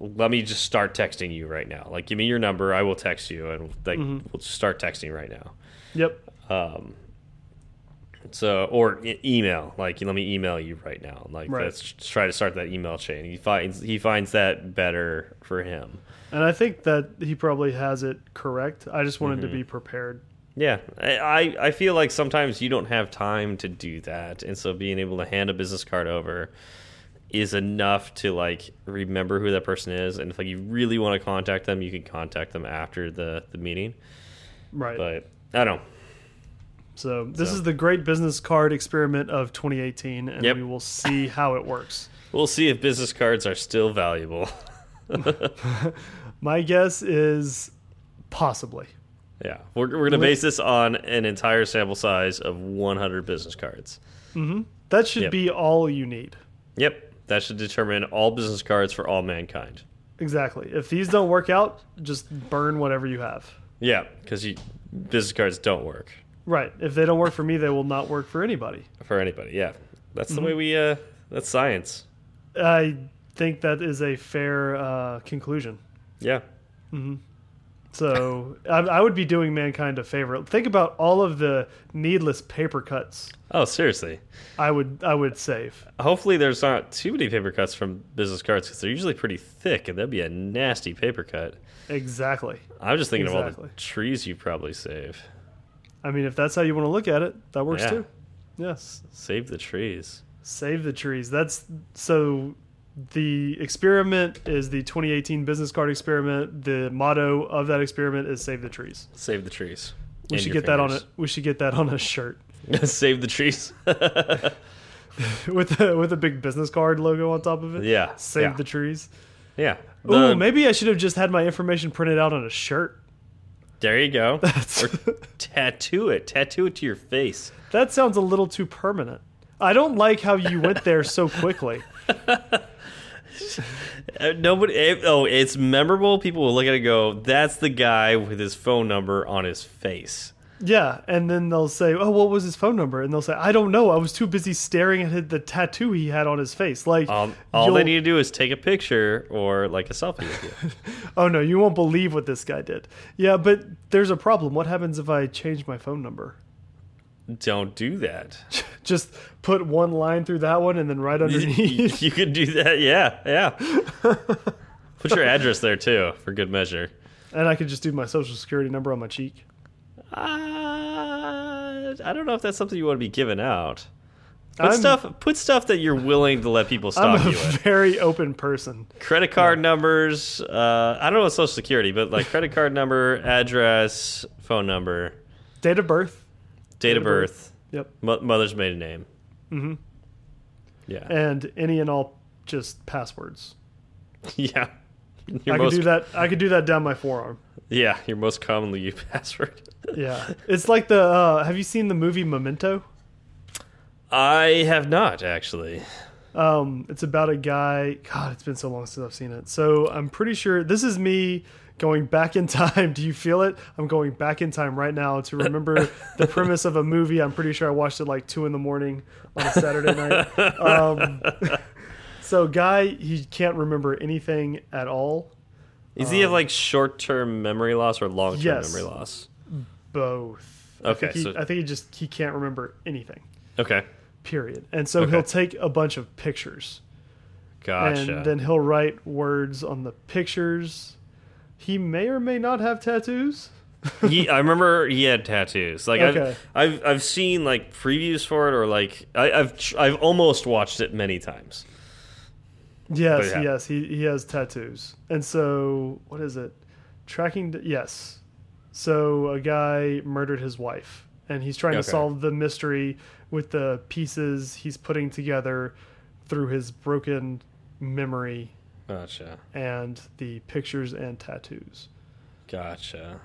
"Let me just start texting you right now. Like, give me your number. I will text you, and like Mm-hmm. we'll just start texting right now." Yep. So or e- email, like let me email you right now. Like Right. let's try to start that email chain. He finds he finds that better for him. And I think that he probably has it correct. I just wanted Mm-hmm. to be prepared. Yeah, I, I feel like sometimes you don't have time to do that, and so being able to hand a business card over is enough to like remember who that person is, and if like you really want to contact them, you can contact them after the the meeting. Right. But I don't. know. so this so. is the great business card experiment of 2018, and Yep. we will see how it works. We'll see if business cards are still valuable. My guess is possibly. Yeah, we're we're gonna base this on an entire sample size of 100 business cards. That should Yep. be all you need. Yep, that should determine all business cards for all mankind. Exactly. If these don't work out, just burn whatever you have. Yeah, because business cards don't work. Right. If they don't work for me, they will not work for anybody. for anybody. Yeah, that's the way we. Uh, that's science. I think that is a fair uh, conclusion. Yeah, So I, I would be doing mankind a favor. Think about all of the needless paper cuts Oh, seriously. I would I would save. Hopefully, there's not too many paper cuts from business cards because they're usually pretty thick, and that'd be a nasty paper cut. Exactly. I'm just thinking of all the trees you probably save. I mean, if that's how you want to look at it, that works Yeah. too. Yes. Save the trees. Save the trees. That's so. The experiment is the 2018 business card experiment. The motto of that experiment is "Save the trees." Save the trees. We And should get that on fingers. it. We should get that on a shirt Save the trees. with the, with a big business card logo on top of it. yeah. Save yeah. the trees. Yeah. Oh, The- maybe I should have just had my information printed out on a shirt. There you go. or tattoo it. Tattoo it to your face. That sounds a little too permanent. I don't like how you went there so quickly. Uh, nobody. eh, oh, it's memorable. People will look at it and go, "That's the guy with his phone number on his face." Yeah, and then they'll say, "Oh, what was his phone number?" And they'll say, "I don't know. I was too busy staring at the tattoo he had on his face." Like, Um, all they need to do is take a picture or like a selfie with you. oh no, you won't believe what this guy did. Yeah, but there's a problem. What happens if I change my phone number? Don't do that. Just put one line through that one, and then right underneath. you could do that. Yeah, yeah. Put your address there too, for good measure. and I could just do my social security number on my cheek. Uh, I don't know if that's something you want to be giving out. Put I'm- stuff. Put stuff that you're willing to let people I'm stalk a you with. very open person. Credit card numbers. Uh, I don't know social security, but like credit card number, address, phone number, Date of birth. Date of birth, Yep. mo mother's maiden name. Mm-hmm. Yeah. And any and all just passwords. yeah. Your I most, could do that. I could do that down my forearm. Yeah, your most commonly used password. Yeah, it's like the. Uh, have you seen the movie Memento? I have not actually. Um, it's about a guy. God, it's been so long since I've seen it. So I'm pretty sure this is me going back in time. Do you feel it? I'm going back in time right now to remember the premise of a movie. I'm pretty sure I watched it like two in the morning on a Saturday night. Um, So, guy, he can't remember anything at all. Does he have like short term memory loss or long term Yes. memory loss? Both. I Okay, think he, so- I think he just he can't remember anything. Okay, Period. And so Okay. he'll take a bunch of pictures, gotcha. and then he'll write words on the pictures. He may or may not have tattoos. he, I remember he had tattoos. Like Okay. I've, I've I've seen like previews for it, or like I, I've tr- I've almost watched it many times. Yes, yeah. yes, he he has tattoos. And so, what is it? Tracking. Yes. So a guy murdered his wife, and he's trying Okay. to solve the mystery with the pieces he's putting together through his broken memory Gotcha, and the pictures and tattoos. gotcha.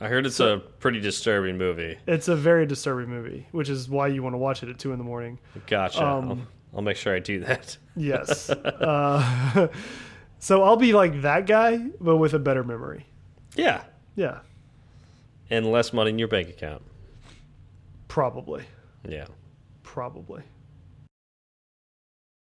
I heard it's a pretty disturbing movie. It's a very disturbing movie, which is why you want to watch it at two in the morning. Gotcha. Um, I'll, I'll make sure I do that. Yes. uh, so I'll be like that guy, but with a better memory. Yeah, Yeah, and less money in your bank account. probably. Yeah. Probably.